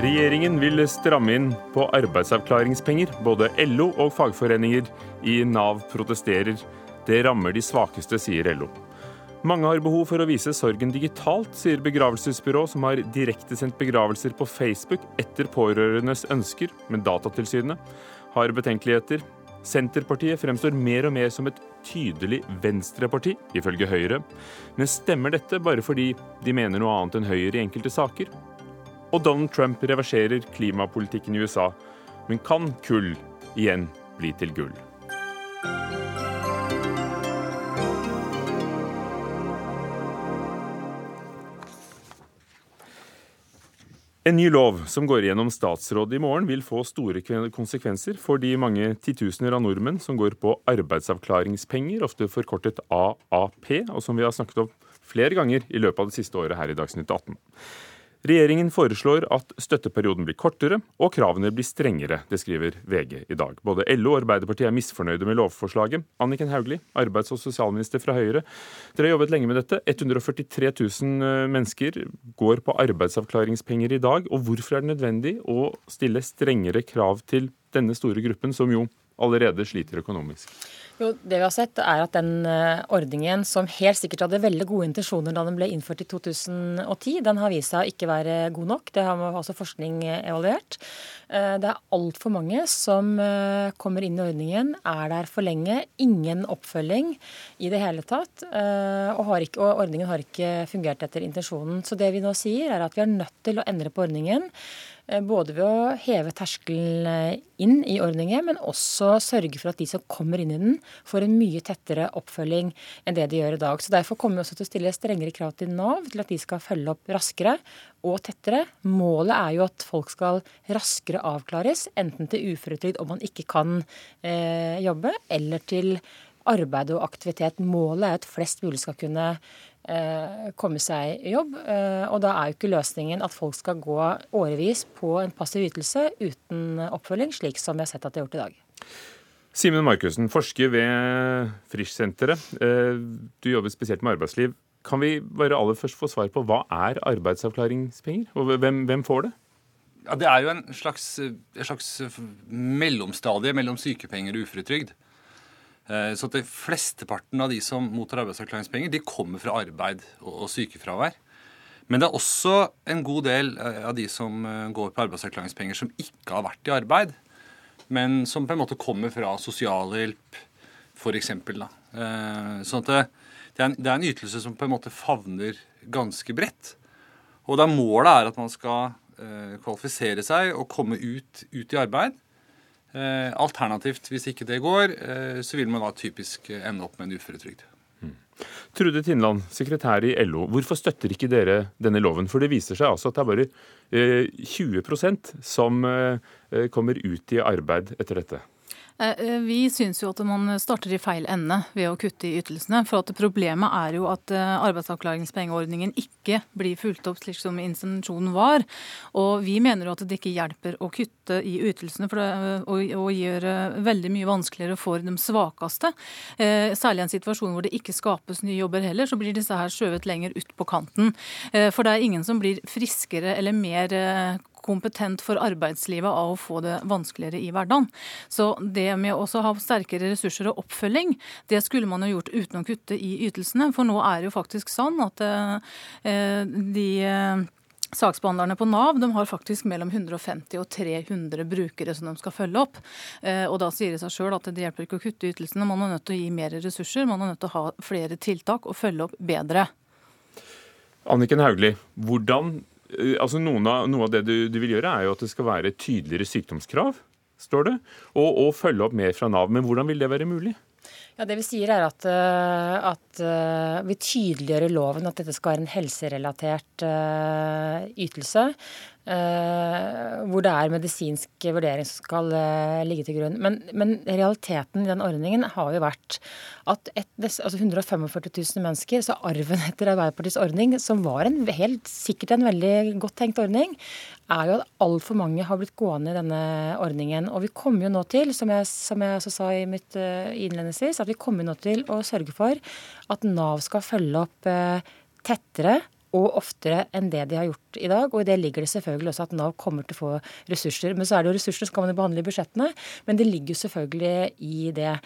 Regjeringen vil stramme inn på arbeidsavklaringspenger. Både LO og fagforeninger i Nav protesterer. Det rammer de svakeste, sier LO. Mange har behov for å vise sorgen digitalt, sier begravelsesbyrå som har direktesendt begravelser på Facebook etter pårørendes ønsker, men Datatilsynet har betenkeligheter. Senterpartiet fremstår mer og mer som et tydelig venstreparti, ifølge Høyre. Men stemmer dette bare fordi de mener noe annet enn Høyre i enkelte saker? Og Donald Trump reverserer klimapolitikken i USA. Men kan kull igjen bli til gull? En ny lov som går gjennom statsrådet i morgen, vil få store konsekvenser for de mange titusener av nordmenn som går på arbeidsavklaringspenger, ofte forkortet AAP, og som vi har snakket om flere ganger i løpet av det siste året her i Dagsnytt 18. Regjeringen foreslår at støtteperioden blir kortere og kravene blir strengere. Det skriver VG i dag. Både LO og Arbeiderpartiet er misfornøyde med lovforslaget. Anniken Hauglie, arbeids- og sosialminister fra Høyre. Dere har jobbet lenge med dette. 143 000 eh, mennesker går på arbeidsavklaringspenger i dag. Og hvorfor er det nødvendig å stille strengere krav til denne store gruppen, som jo allerede sliter økonomisk? Jo, det vi har sett er at den eh, ordningen, som helt sikkert hadde veldig gode intensjoner da den ble innført i 2010, den har vist seg å ikke være god nok. Det har også forskning eh, evaluert. Eh, det er altfor mange som kommer inn i ordningen, er der for lenge, ingen oppfølging i det hele tatt. Og, ikke, og ordningen har ikke fungert etter intensjonen. Så det vi nå sier, er at vi er nødt til å endre på ordningen. Eh, både ved å heve terskelen eh, inn i ordningen, men også sørge for at de som kommer inn i den, får en mye tettere oppfølging enn det de gjør i dag. Så Derfor kommer vi også til å stille strengere krav til Nav til at de skal følge opp raskere og tettere. Målet er jo at folk skal raskere avklares, enten til uføretrygd om man ikke kan eh, jobbe, eller til arbeid og aktivitet. Målet er at flest mulig skal kunne Eh, komme seg i jobb. Eh, og da er jo ikke løsningen at folk skal gå årevis på en passiv ytelse uten oppfølging, slik som vi har sett at de har gjort i dag. Simen Markussen, forsker ved Frisch-senteret. Eh, du jobber spesielt med arbeidsliv. Kan vi bare aller først få svar på hva er arbeidsavklaringspenger, og hvem, hvem får det? Ja, Det er jo en slags, en slags mellomstadie mellom sykepenger og uføretrygd. Eh, så at Flesteparten av de som mottar arbeidsavklaringspenger, de kommer fra arbeid og sykefravær. Men det er også en god del eh, av de som eh, går på arbeidsavklaringspenger, som ikke har vært i arbeid, men som på en måte kommer fra sosialhjelp, f.eks. Sånn at det, er en, det er en ytelse som på en måte favner ganske bredt. Og der målet er at man skal kvalifisere seg og komme ut, ut i arbeid. Eh, alternativt, hvis ikke det går, eh, så vil man da typisk ende opp med en uføretrygd. Mm. Trude Tindland, sekretær i LO. Hvorfor støtter ikke dere denne loven? For det viser seg altså at det er bare 20 eh, som kommer ut i arbeid etter dette. Eh, eh, vi syns jo at man starter i feil ende ved å kutte i ytelsene. For at problemet er jo at eh, arbeidsavklaringspengeordningen ikke blir fulgt opp slik som intensjonen var. Og vi mener jo at det ikke hjelper å kutte i ytelsene for det, og, og gjør veldig mye vanskeligere for de svakeste. Særlig i en situasjon hvor det ikke skapes nye jobber heller, så blir disse her skjøvet lenger ut på kanten. For det er ingen som blir friskere eller mer kompetent for arbeidslivet av å få det vanskeligere i hverdagen. Så det med å ha sterkere ressurser og oppfølging, det skulle man jo gjort uten å kutte i ytelsene. For nå er det jo faktisk sånn at eh, de eh, Saksbehandlerne på Nav de har faktisk mellom 150 og 300 brukere som de skal følge opp. Eh, og Da sier det seg sjøl at det hjelper ikke å kutte ytelsene. Man er nødt til å gi mer ressurser, man er nødt til å ha flere tiltak og følge opp bedre. Anniken Hauglie, hvordan altså noe av, noe av det du, du, vil gjøre, er jo at det skal være tydeligere sykdomskrav, står det, og, og følge opp mer fra Nav. Men hvordan vil det være mulig? Ja, Det vi sier er at, eh, at uh, vi tydeliggjør i loven at dette skal være en helserelatert ytelse. Uh, hvor det er medisinsk vurdering som skal ligge til grunn. Men, men, realiteten i den ordningen har jo vært at et, altså 145 000 mennesker, så arven etter Arbeiderpartiets ordning, som var en helt sikkert en veldig godt tenkt ordning, er jo at altfor mange har blitt gående i denne ordningen. Og vi kommer jo nå til, som jeg, som jeg sa i mitt uh, innledningsvis, at vi kommer nå til å sørge for at Nav skal følge opp tettere og oftere enn det de har gjort i dag. Og i det ligger det selvfølgelig også at Nav kommer til å få ressurser. Men så er det jo ressurser som kan man behandle i budsjettene, men det ligger jo selvfølgelig i det.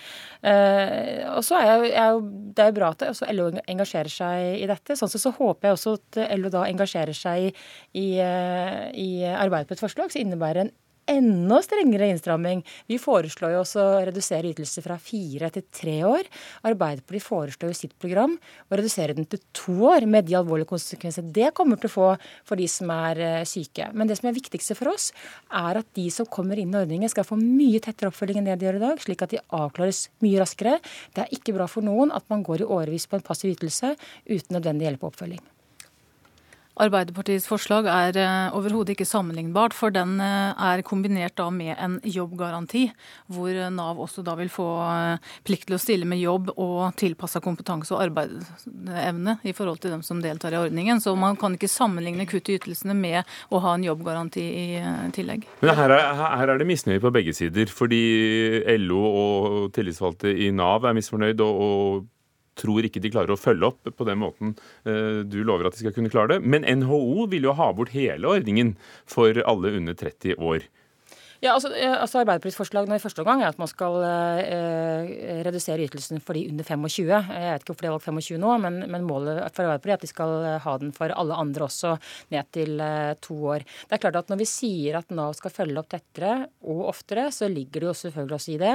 Uh, og så er jeg, jeg, Det er jo bra at også LO engasjerer seg i dette. Sånn sett så håper jeg også at LO da engasjerer seg i, i, eh, i et forslag, som innebærer en enda strengere innstramming. Vi foreslår jo også å redusere ytelser fra fire til tre år. Arbeiderpartiet foreslår jo sitt program å redusere den til to år, med de alvorlige konsekvenser det kommer til å få for de som er eh, syke. Men det som er viktigste for oss, er at de som kommer inn i ordningen, skal få mye tettere oppfølging enn det de gjør i dag, slik at de avklares mye raskere. Det er ikke bra for noen at man går i årevis på en passiv ytelse uten nødvendig hjelp og oppfølging. Arbeiderpartiets forslag er uh, overhodet ikke sammenlignbart, for den uh, er kombinert da med en jobbgaranti, hvor Nav også da vil få plikt til å stille med jobb og tilpassa kompetanse og arbeidsevne i forhold til dem som deltar i ordningen. Så man kan ikke sammenligne kutt i ytelsene med å ha en jobbgaranti i tillegg. Men her er, her er det misnøye på begge sider, fordi LO og tillitsvalgte i Nav er misfornøyd, og, og tror ikke de klarer å følge opp på den måten eh, du lover at de skal kunne klare det. Men NHO vil jo ha bort hele ordningen for alle under 30 år. Ja, altså, eh, altså Arbeiderpartiets forslag nå i første omgang er at man skal eh, redusere ytelsen for de under 25. Jeg vet ikke hvorfor de har valgt 25 nå, men, men, målet for Arbeiderpartiet er at de skal eh, ha den for alle andre også, ned til eh, to år. Det er klart at Når vi sier at Nav skal følge opp tettere og oftere, så ligger det jo selvfølgelig også i det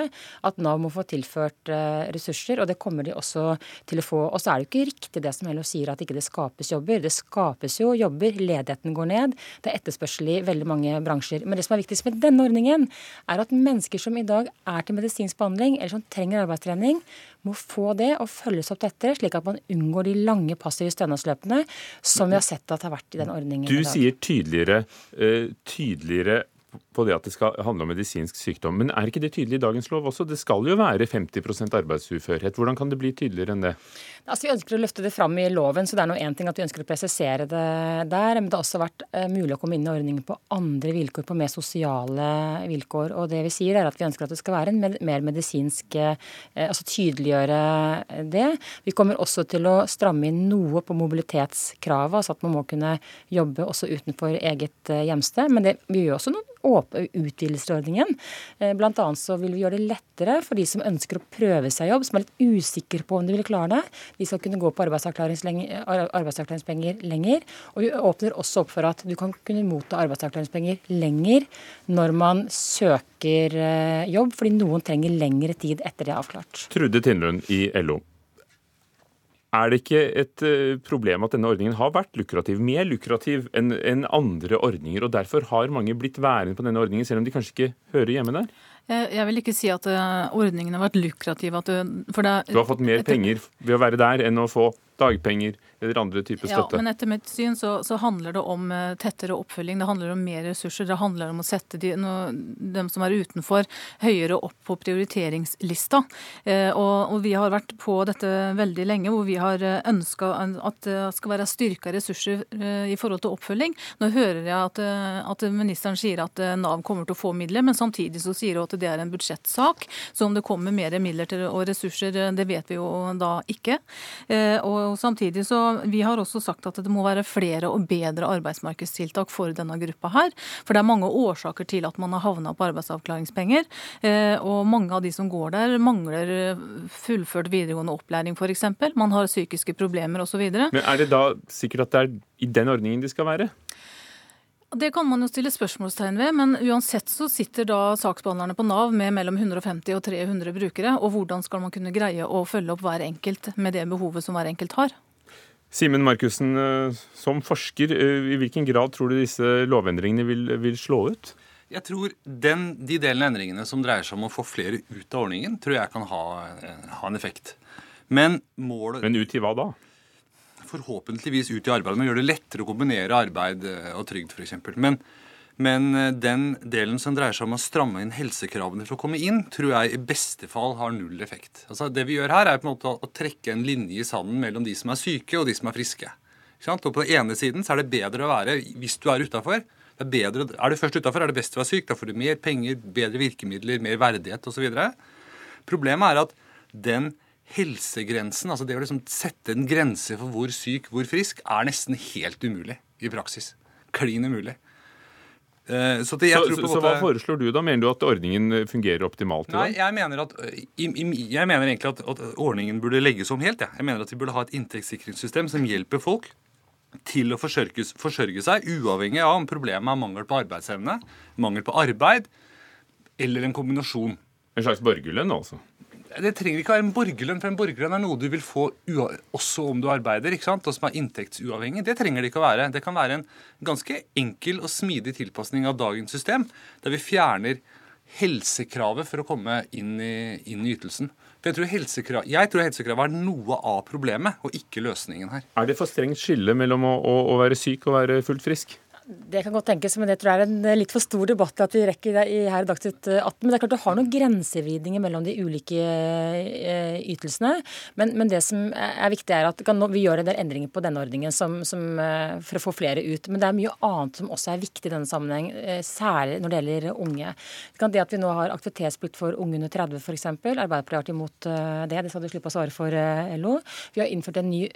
at Nav må få tilført eh, ressurser, og det kommer de også til å få. Og så er det jo ikke riktig det som Hello sier, at ikke det skapes jobber. Det skapes jo jobber, ledigheten går ned, det er etterspørsel i veldig mange bransjer. Men det som er viktigst med denne ordningen, ordningen, er at mennesker som i dag er til medisinsk behandling, eller som trenger arbeidstrening, må få det og følges opp tettere, slik at man unngår de lange passive stønadsløpene som vi har sett at har vært i den ordningen. Du sier tydeligere, uh, tydeligere på det at det skal handle om medisinsk sykdom. Men er ikke det tydelig i dagens lov også? Det skal jo være 50% arbeidsuførhet. Hvordan kan det bli tydeligere enn det? Altså, Vi ønsker å løfte det fram i loven, så det er noe én ting at vi ønsker å presisere det der. Men det har også vært uh, mulig å komme inn i ordningen på andre vilkår, på mer sosiale vilkår. Og det vi sier er at vi ønsker at det skal være en mer medisinsk uh, Altså tydeliggjøre det. Vi kommer også til å stramme inn noe på mobilitetskravet, altså at man må kunne jobbe også utenfor eget uh, hjemsted. Men det, vi gjør også noen utvidelser av Bl.a. Blant annet så vil vi gjøre det lettere for de som ønsker å prøve seg jobb, som er litt usikre på om de vil klare det de skal kunne gå på arbeidsavklaringspenger lenger. Og vi åpner også opp for at du kan kunne motta arbeidsavklaringspenger lenger når man søker eh, jobb, fordi noen trenger lengre tid etter det er avklart. Trude Tindlund i LO. Er det ikke et eh, problem at denne ordningen har vært lukrativ, mer lukrativ enn andre ordninger, og derfor har mange blitt værende på denne ordningen, selv om de kanskje ikke hører hjemme der? Jeg vil ikke si at eh, ordningen har vært lukrativ. Du, det, du har fått mer penger ved å være der enn å få dagpenger eller andre typer støtte. Ja, men etter mitt syn så, så, handler det om eh, tettere oppfølging. Det handler om mer ressurser. Det handler om å sette de, no, dem som er utenfor, høyere opp på prioriteringslista. Eh, og, og, vi har vært på dette veldig lenge, hvor vi har eh, ønska at det skal være styrka ressurser eh, i forhold til oppfølging. Nå hører jeg at, at, ministeren sier at Nav kommer til å få midler, men samtidig så sier hun at det er en budsjettsak. Så om det kommer mer midler til, og ressurser, det vet vi jo da ikke. Eh, og samtidig så Vi har også sagt at det må være flere og bedre arbeidsmarkedstiltak for denne gruppa her. For det er mange årsaker til at man har havna på arbeidsavklaringspenger. Eh, og mange av de som går der, mangler fullført videregående opplæring f.eks. Man har psykiske problemer osv. Men er det da sikkert at det er i den ordningen de skal være? Det kan man jo stille spørsmålstegn ved, men uansett så sitter da saksbehandlerne på Nav med mellom 150 og 300 brukere. Og hvordan skal man kunne greie å følge opp hver enkelt med det behovet som hver enkelt har? Simen Markussen, eh, som forsker, eh, i hvilken grad tror du disse lovendringene vil, vil slå ut? Jeg tror den, De delene av endringene som dreier seg om å få flere ut av ordningen, tror jeg kan ha, eh, ha en effekt. Men målet Men ut i hva da? Forhåpentligvis ut i arbeid, men gjør det lettere å kombinere arbeid eh, og trygd f.eks. Men, men eh, den delen som dreier seg om å stramme inn helsekravene for å komme inn, tror jeg i beste fall har null effekt. Altså Det vi gjør her, er på en måte å, trekke en linje i sanden mellom de som er syke, og de som er friske. Og På den ene siden så er det bedre å være hvis du er utafor. Er, bedre, er du først utafor, er det best å være syk. Da får du mer penger, bedre virkemidler, mer verdighet osv. Problemet er at den helsegrensen, altså det å liksom sette en grense for hvor syk, hvor frisk, er nesten helt umulig i praksis. Klin umulig. Eh, så, det, så, så, så, hva foreslår du da? Mener du at ordningen fungerer optimalt? Nei, jeg mener, at, jeg mener egentlig at, at, ordningen burde legges om helt. Ja. Jeg mener at vi burde ha et inntektssikringssystem som hjelper folk til å forsørge, forsørge seg, uavhengig av om problemet er mangel på arbeidsevne, mangel på arbeid eller en kombinasjon. En slags borgerlønn, altså? Det trenger ikke å være en borgerlønn, for en borgerlønn er noe du vil få også om du arbeider, ikke sant? og som er inntektsuavhengig. Det trenger det ikke å være. Det kan være en ganske enkel og smidig tilpasning av dagens system, der vi fjerner helsekravet for å komme inn i, inn i ytelsen. For jeg tror, helsekrav, jeg tror helsekravet er noe av problemet, og ikke løsningen her. Er det for strengt skille mellom å, å, å være syk og være fullt frisk? Det kan godt tenkes, men det tror jeg er en litt for stor debatt at vi rekker det her i Dagsnytt 18. Men det er klart du har noen grensevridninger mellom de ulike eh, ytelsene. Men, men, det som er viktig, er at vi gjør en del endringer på denne ordningen som, som, eh, for å få flere ut. Men det er mye annet som også er viktig i denne sammenheng, eh, særlig når det gjelder unge. Det at vi nå har aktivitetsplikt for unge under 30 f.eks. Arbeiderpartiet har vært imot det, det skal du slippe å svare for, LO. Vi har innført en ny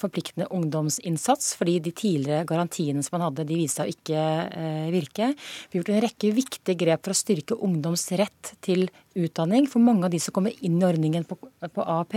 forpliktende ungdomsinnsats fordi de tidligere garantiene som man hadde, de viser seg å ikke eh, virke. Vi har gjort en rekke viktige grep for å styrke ungdoms rett til utdanning. For mange av de som kommer inn i ordningen på, på AAP,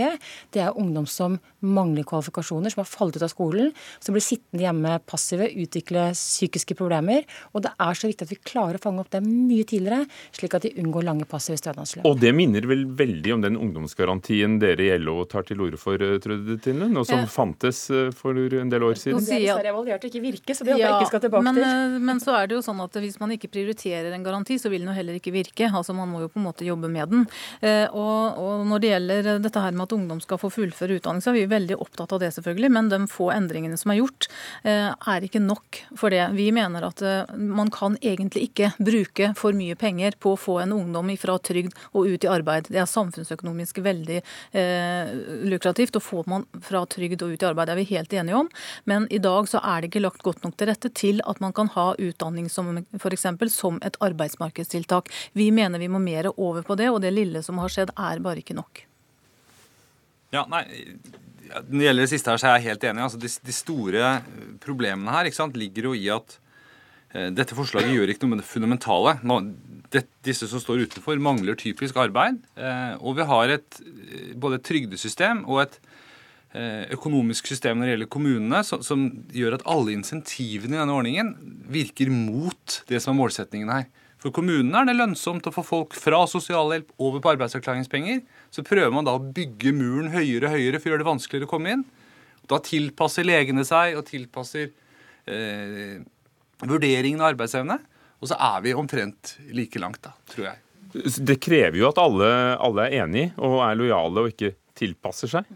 det er ungdom som mangler kvalifikasjoner, som har falt ut av skolen, som blir sittende hjemme passive, utvikle psykiske problemer. Og det er så viktig at vi klarer å fange opp det mye tidligere, slik at de unngår lange passive stønadsløp. Og det minner vel veldig om den ungdomsgarantien dere i LO tar til orde for, eh, Trude Tindlund, og som ja. fantes eh, for en del år siden? Det er evaluert ikke virke, så det håper ja, jeg ikke skal tilbake men, til. Eh, men så er det jo sånn at hvis man ikke prioriterer en garanti, så vil den jo heller ikke virke. Altså Man må jo på en måte jobbe med den. Eh, og, og, når det gjelder dette her med at ungdom skal få fullføre utdanning, så er vi veldig opptatt av det, selvfølgelig. Men de få endringene som er gjort, eh, er ikke nok for det. Vi mener at eh, man kan egentlig ikke bruke for mye penger på å få en ungdom fra trygd og ut i arbeid. Det er samfunnsøkonomisk veldig eh, lukrativt. å få man fra trygd og ut i arbeid, det er vi helt enige om. Men i dag så er det ikke lagt godt nok til rette til at man kan ha utdanning som eksempel som et arbeidsmarkedstiltak. Vi mener vi må mer over på det. og det lille som har skjedd, er bare ikke nok. Ja, nei, Når det gjelder det siste her, så er jeg helt enig. Altså, de, de, store problemene her sant, ligger jo i at eh, dette forslaget gjør ikke noe med det fundamentale. Det, disse som står utenfor, mangler typisk arbeid. Eh, og vi har et, eh, både et trygdesystem og et eh, økonomisk system når det gjelder kommunene, som, som gjør at alle insentivene i denne ordningen virker mot det som er målsetningen her. For kommunene er det lønnsomt å få folk fra sosialhjelp over på arbeidsavklaringspenger. Så prøver man da å bygge muren høyere og høyere for å gjøre det vanskeligere å komme inn. Da tilpasser legene seg og tilpasser eh, vurderingen av arbeidsevne. Og så er vi omtrent like langt, da, tror jeg. Det krever jo at alle, alle er enige og er lojale og ikke tilpasser seg?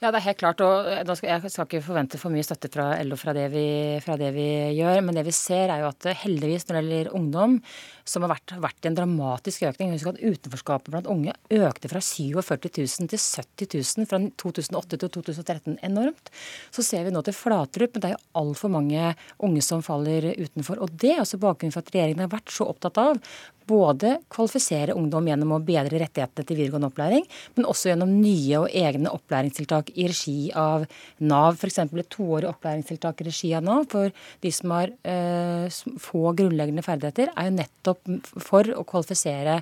Ja, det er helt klart. og Jeg skal ikke forvente for mye støtte fra LO fra det, vi, fra det vi gjør. Men det vi ser er jo at heldigvis når det gjelder ungdom, som har vært, vært en dramatisk økning Husk at utenforskapet blant unge økte fra 47 000 til 70 000 fra 2008 til 2013. Enormt. Så ser vi nå til Flaterup, men det er jo altfor mange unge som faller utenfor. Og det er også bakgrunnen for at regjeringen har vært så opptatt av både kvalifisere ungdom gjennom å bedre rettighetene til videregående opplæring, men også gjennom nye og egne opplæringstiltak i regi av Nav. F.eks. et toårig opplæringstiltak i regi av Nav for de som har eh, få grunnleggende ferdigheter, er jo nettopp for å kvalifisere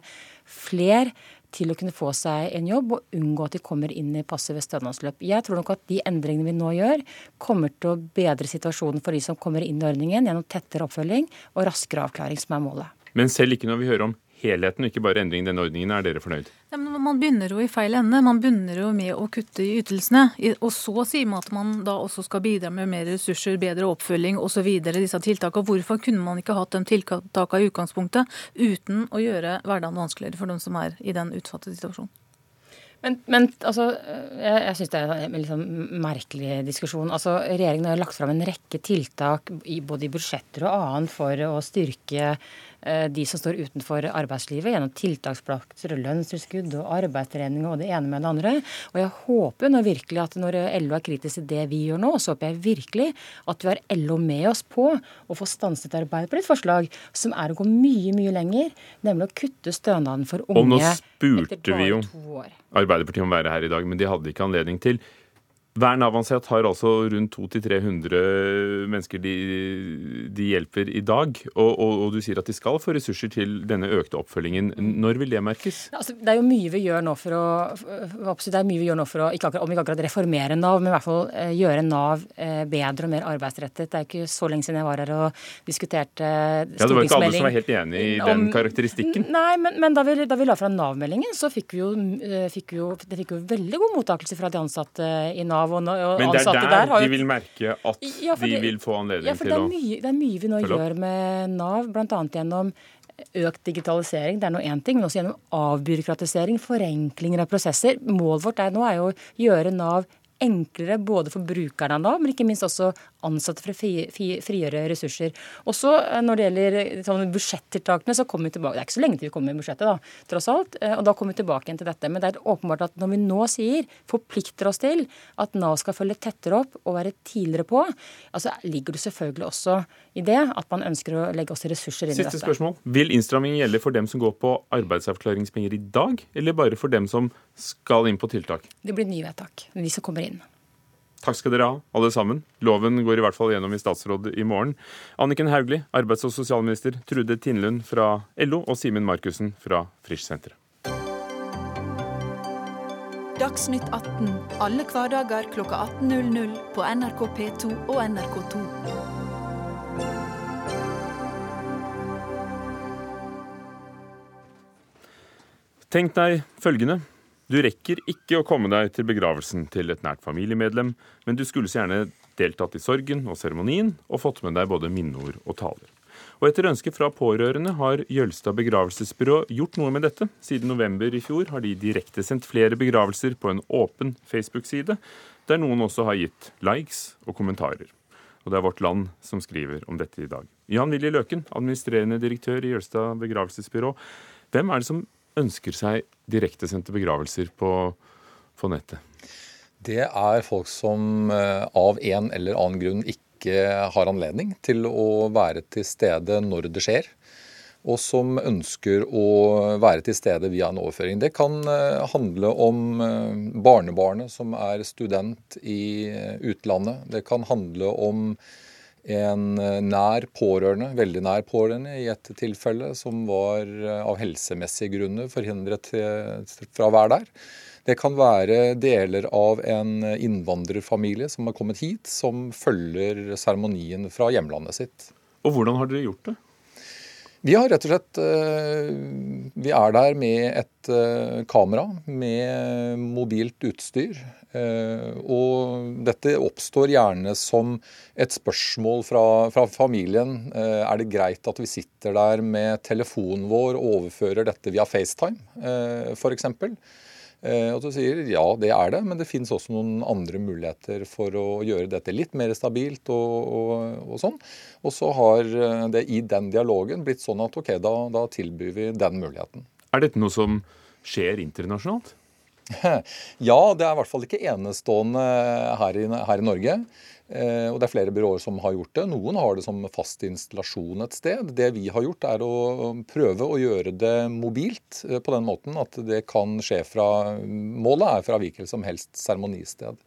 fler til å kunne få seg en jobb og unngå at de kommer inn i passive stønadsløp. Jeg tror nok at de endringene vi nå gjør, kommer til å bedre situasjonen for de som kommer inn i ordningen gjennom tettere oppfølging og raskere avklaring, som er målet. Men selv ikke når vi hører om helheten, ikke bare endring i denne ordningen, er dere fornøyd? Ja, men Man begynner jo i feil ende. Man begynner jo med å kutte i ytelsene. Og så sier man at man da også skal bidra med mer ressurser, bedre oppfølging osv. Disse tiltakene. Hvorfor kunne man ikke hatt de tiltakene i utgangspunktet uten å gjøre hverdagen vanskeligere for dem som er i den utsatte situasjonen? Men, men altså, jeg, jeg syns det er en liksom merkelig diskusjon. Altså, Regjeringen har lagt fram en rekke tiltak i, både i budsjetter og annet for å styrke de som står utenfor arbeidslivet, gjennom tiltaksplasser, og lønnstilskudd og arbeidstrening og det ene med det andre. Og jeg håper nå virkelig at når LO er kritisk til det vi gjør nå, så håper jeg virkelig at vi har LO med oss på å få stanset Arbeiderpartiets forslag, som er å gå mye, mye lenger, nemlig å kutte stønaden for unge etter spurte vi jo Arbeiderpartiet om å være her i dag, men de hadde ikke anledning til. Hver Nav-ansatt har altså rundt 200-300 mennesker de, de, hjelper i dag. Og, og, og, du sier at de skal få ressurser til denne økte oppfølgingen. Når vil det merkes? Altså, det er jo mye vi gjør nå for å, det er mye vi gjør nå for å ikke akkurat, om ikke akkurat reformere Nav, men i hvert fall eh, gjøre Nav eh, bedre og mer arbeidsrettet. Det er ikke så lenge siden jeg var her og diskuterte stortingsmelding. Ja, Det var ikke alle som var helt enig i den om, karakteristikken? Nei, men, men da, vi, da, vi, la fram Nav-meldingen, så fikk vi, jo, eh, fikk vi jo, det fikk jo veldig god mottakelse fra de ansatte i Nav Nav og, og Men det er der der de vil merke at ja, de vil få anledning ja, til å mye, Det er mye vi nå gjør med Nav, bl.a. gjennom økt digitalisering, det er nå én ting, men også gjennom avbyråkratisering, forenklinger av prosesser. Målet vårt er nå er jo å gjøre Nav enklere både for brukerne av Nav, men ikke minst også ansatte for å frigjøre ressurser. Også eh, når det gjelder sånn, budsjettiltakene, så kommer vi tilbake Det er ikke så lenge til vi kommer med budsjettet, da, tross alt. Eh, og da kommer vi tilbake igjen til dette. Men det er åpenbart at når vi nå sier, forplikter oss til at Nav skal følge tettere opp og være tidligere på, altså ligger det selvfølgelig også i det at man ønsker å legge også ressurser inn i dette. Siste spørsmål. Vil innstrammingen gjelde for dem som går på arbeidsavklaringspenger i dag, eller bare for dem som skal inn på tiltak? Det blir nye vedtak. De som kommer inn. Takk skal dere ha, alle sammen. Loven går i hvert fall gjennom i statsråd i morgen. Anniken Hauglie, arbeids- og sosialminister, Trude Tinnlund fra LO og Simen Markussen fra Frischsenteret. Dagsnytt 18 alle hverdager kl 18.00 på NRK P2 og NRK2. Tenk deg følgende. Du rekker ikke å komme deg til begravelsen til et nært familiemedlem, men du skulle så gjerne deltatt i sorgen og seremonien og fått med deg både minneord og taler. Og etter ønske fra pårørende har Jølstad begravelsesbyrå gjort noe med dette. Siden november i fjor har de direktesendt flere begravelser på en åpen Facebook-side, der noen også har gitt likes og kommentarer. Og det er Vårt Land som skriver om dette i dag. Jan Willy Løken, administrerende direktør i Jølstad begravelsesbyrå. Hvem er det som ønsker seg direktesendte begravelser på, på nettet? Det er folk som eh, av en eller annen grunn ikke har anledning til å være til stede når det skjer. Og som ønsker å være til stede via en overføring. Det kan eh, handle om eh, barnebarnet som er student i utlandet. Det kan handle om en eh, nær pårørende, veldig nær pårørende i et tilfelle, som var eh, av helsemessige grunner forhindret fra å være der. Det kan være deler av en innvandrerfamilie som har kommet hit, som følger seremonien fra hjemlandet sitt. Og hvordan har dere gjort det? Vi har rett og slett eh, Vi er der med et kamera med mobilt utstyr. Eh, og dette oppstår gjerne som et spørsmål fra, fra, familien. Eh, er det greit at vi sitter der med telefonen vår og overfører dette via FaceTime, eh, f.eks.? Og du sier ja, det er det, men det finnes også noen andre muligheter for å gjøre dette litt mer stabilt og, og, og sånn. Og så har det i den dialogen blitt sånn at ok, da, da tilbyr vi den muligheten. Er dette noe som skjer internasjonalt? Ja, det er i hvert fall ikke enestående her i, her i Norge. Eh, og det er flere byråer som har gjort det. Noen har det som fast installasjon et sted. Det vi har gjort, er å prøve å gjøre det mobilt eh, på den måten at det kan skje fra Målet er fra hvilket som helst seremonisted.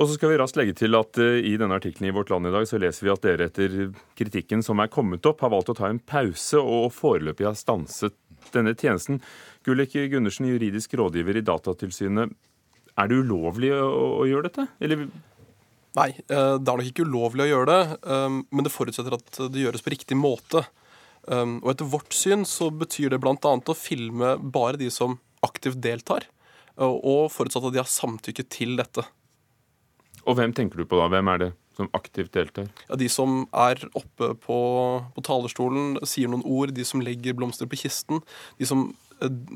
Og så skal vi raskt legge til at uh, I denne artikkelen i Vårt Land i dag så leser vi at dere etter kritikken som er kommet opp, har valgt å ta en pause og foreløpig har stanset denne tjenesten. Gullik Gundersen, juridisk rådgiver i Datatilsynet. Er det ulovlig å gjøre dette? Eller Nei, eh, det er nok ikke ulovlig å gjøre det, um, men det forutsetter at det gjøres på riktig måte. Um, og etter vårt syn så betyr det bl.a. å filme bare de som aktivt deltar, og forutsatt at de har samtykke til dette. Og hvem tenker du på da? Hvem er det som aktivt deltar? Ja, De som er oppe på, på talerstolen, sier noen ord. De som legger blomster på kisten. De som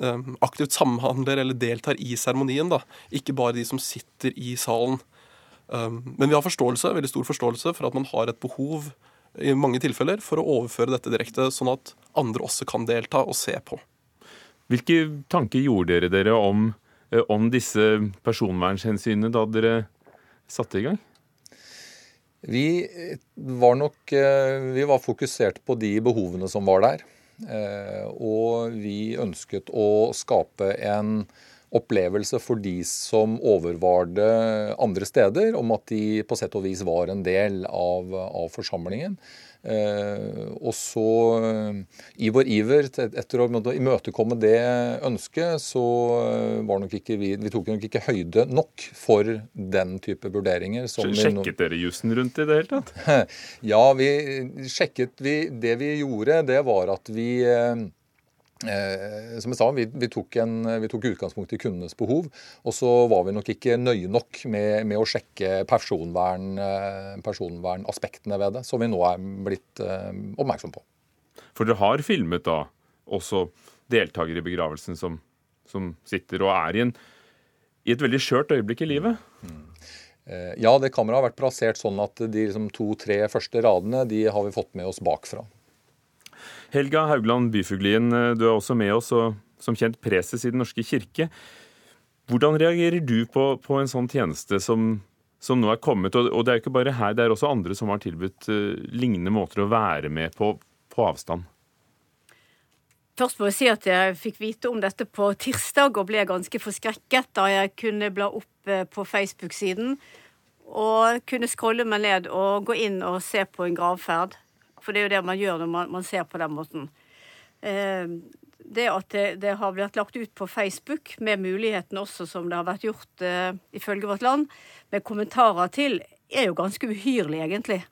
Eh, aktivt samhandler eller deltar i seremonien. Ikke bare de som sitter i salen. Eh, men vi har forståelse, veldig stor forståelse for at man har et behov i mange tilfeller for å overføre dette direkte, sånn at andre også kan delta og se på. Hvilke tanker gjorde dere dere om, eh, om disse personvernhensynene da dere satte i gang? Vi var nok vi var fokusert på de behovene som var der. Og vi ønsket å skape en opplevelse for de som overvar det andre steder, om at de på sett og vis var en del av, av forsamlingen. Eh, og så, eh, i vår iver etter å imøtekomme det ønsket, så eh, var nok ikke vi Vi tok nok ikke høyde nok for den type vurderinger. Sjekket dere jussen rundt i det hele tatt? Ja, vi sjekket vi, Det vi gjorde, det var at vi Eh, som jeg sa, vi, vi, tok en, vi, tok utgangspunkt i kundenes behov. Og så var vi nok ikke nøye nok med, med å sjekke personvern, eh, personvernaspektene ved det, som vi nå er blitt eh, oppmerksom på. For dere har filmet da også deltakere i begravelsen som, som sitter og er i, en, i et veldig skjørt øyeblikk i livet? Mm. Ja, det kameraet har vært plassert sånn at de liksom, to-tre første radene de har vi fått med oss bakfra. Helga Haugland Byfuglien, eh, du er også med oss og som kjent preses i Den norske kirke. Hvordan reagerer du på, på en sånn tjeneste som, som, nå er kommet? Og, det er jo ikke bare her, det er også andre som har tilbudt uh, lignende måter å være med på på avstand. Først må jeg si at jeg fikk vite om dette på tirsdag og ble ganske forskrekket da jeg kunne bla opp eh, på Facebook-siden og kunne scrolle meg ned og gå inn og se på en gravferd. For det er jo det man gjør når man, man ser på den måten. Eh, det at det, det, har blitt lagt ut på Facebook, med muligheten også, som det har vært gjort eh, ifølge Vårt Land, med kommentarer til, er jo ganske uhyrlig, egentlig.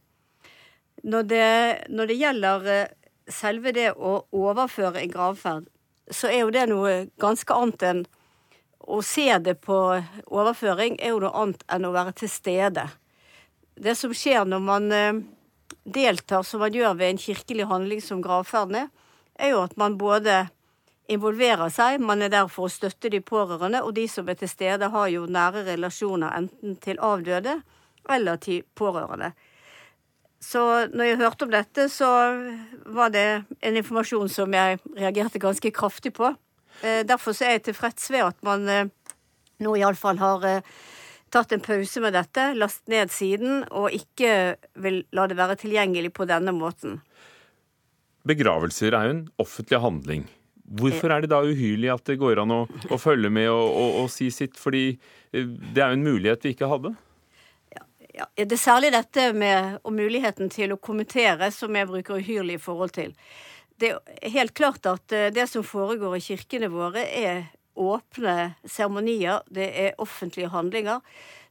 Når det, når det gjelder eh, selve det å overføre en gravferd, så er jo det noe ganske annet enn å se det på overføring er jo noe annet enn å være til stede. Det som skjer når man eh, deltar, som man gjør ved en kirkelig handling som gravferden er, er jo at man både involverer seg, man er der for å støtte de pårørende, og de som er til stede, har jo nære relasjoner enten til avdøde eller til pårørende. Så når jeg hørte om dette, så var det en informasjon som jeg reagerte ganske kraftig på. Eh, derfor er jeg tilfreds ved at man eh, nå iallfall har eh, tatt en pause med dette, last ned siden, og ikke vil la det være tilgjengelig på denne måten. Begravelser er jo en offentlig handling. Hvorfor er det da uhyrlig at det går an å, å følge med og, og, og, si sitt? Fordi eh, det er jo en mulighet vi ikke hadde. Ja, det er særlig dette med og muligheten til å kommentere som jeg bruker uhyrlig i forhold til. Det er helt klart at eh, det som foregår i kirkene våre, er åpne seremonier, det er offentlige handlinger.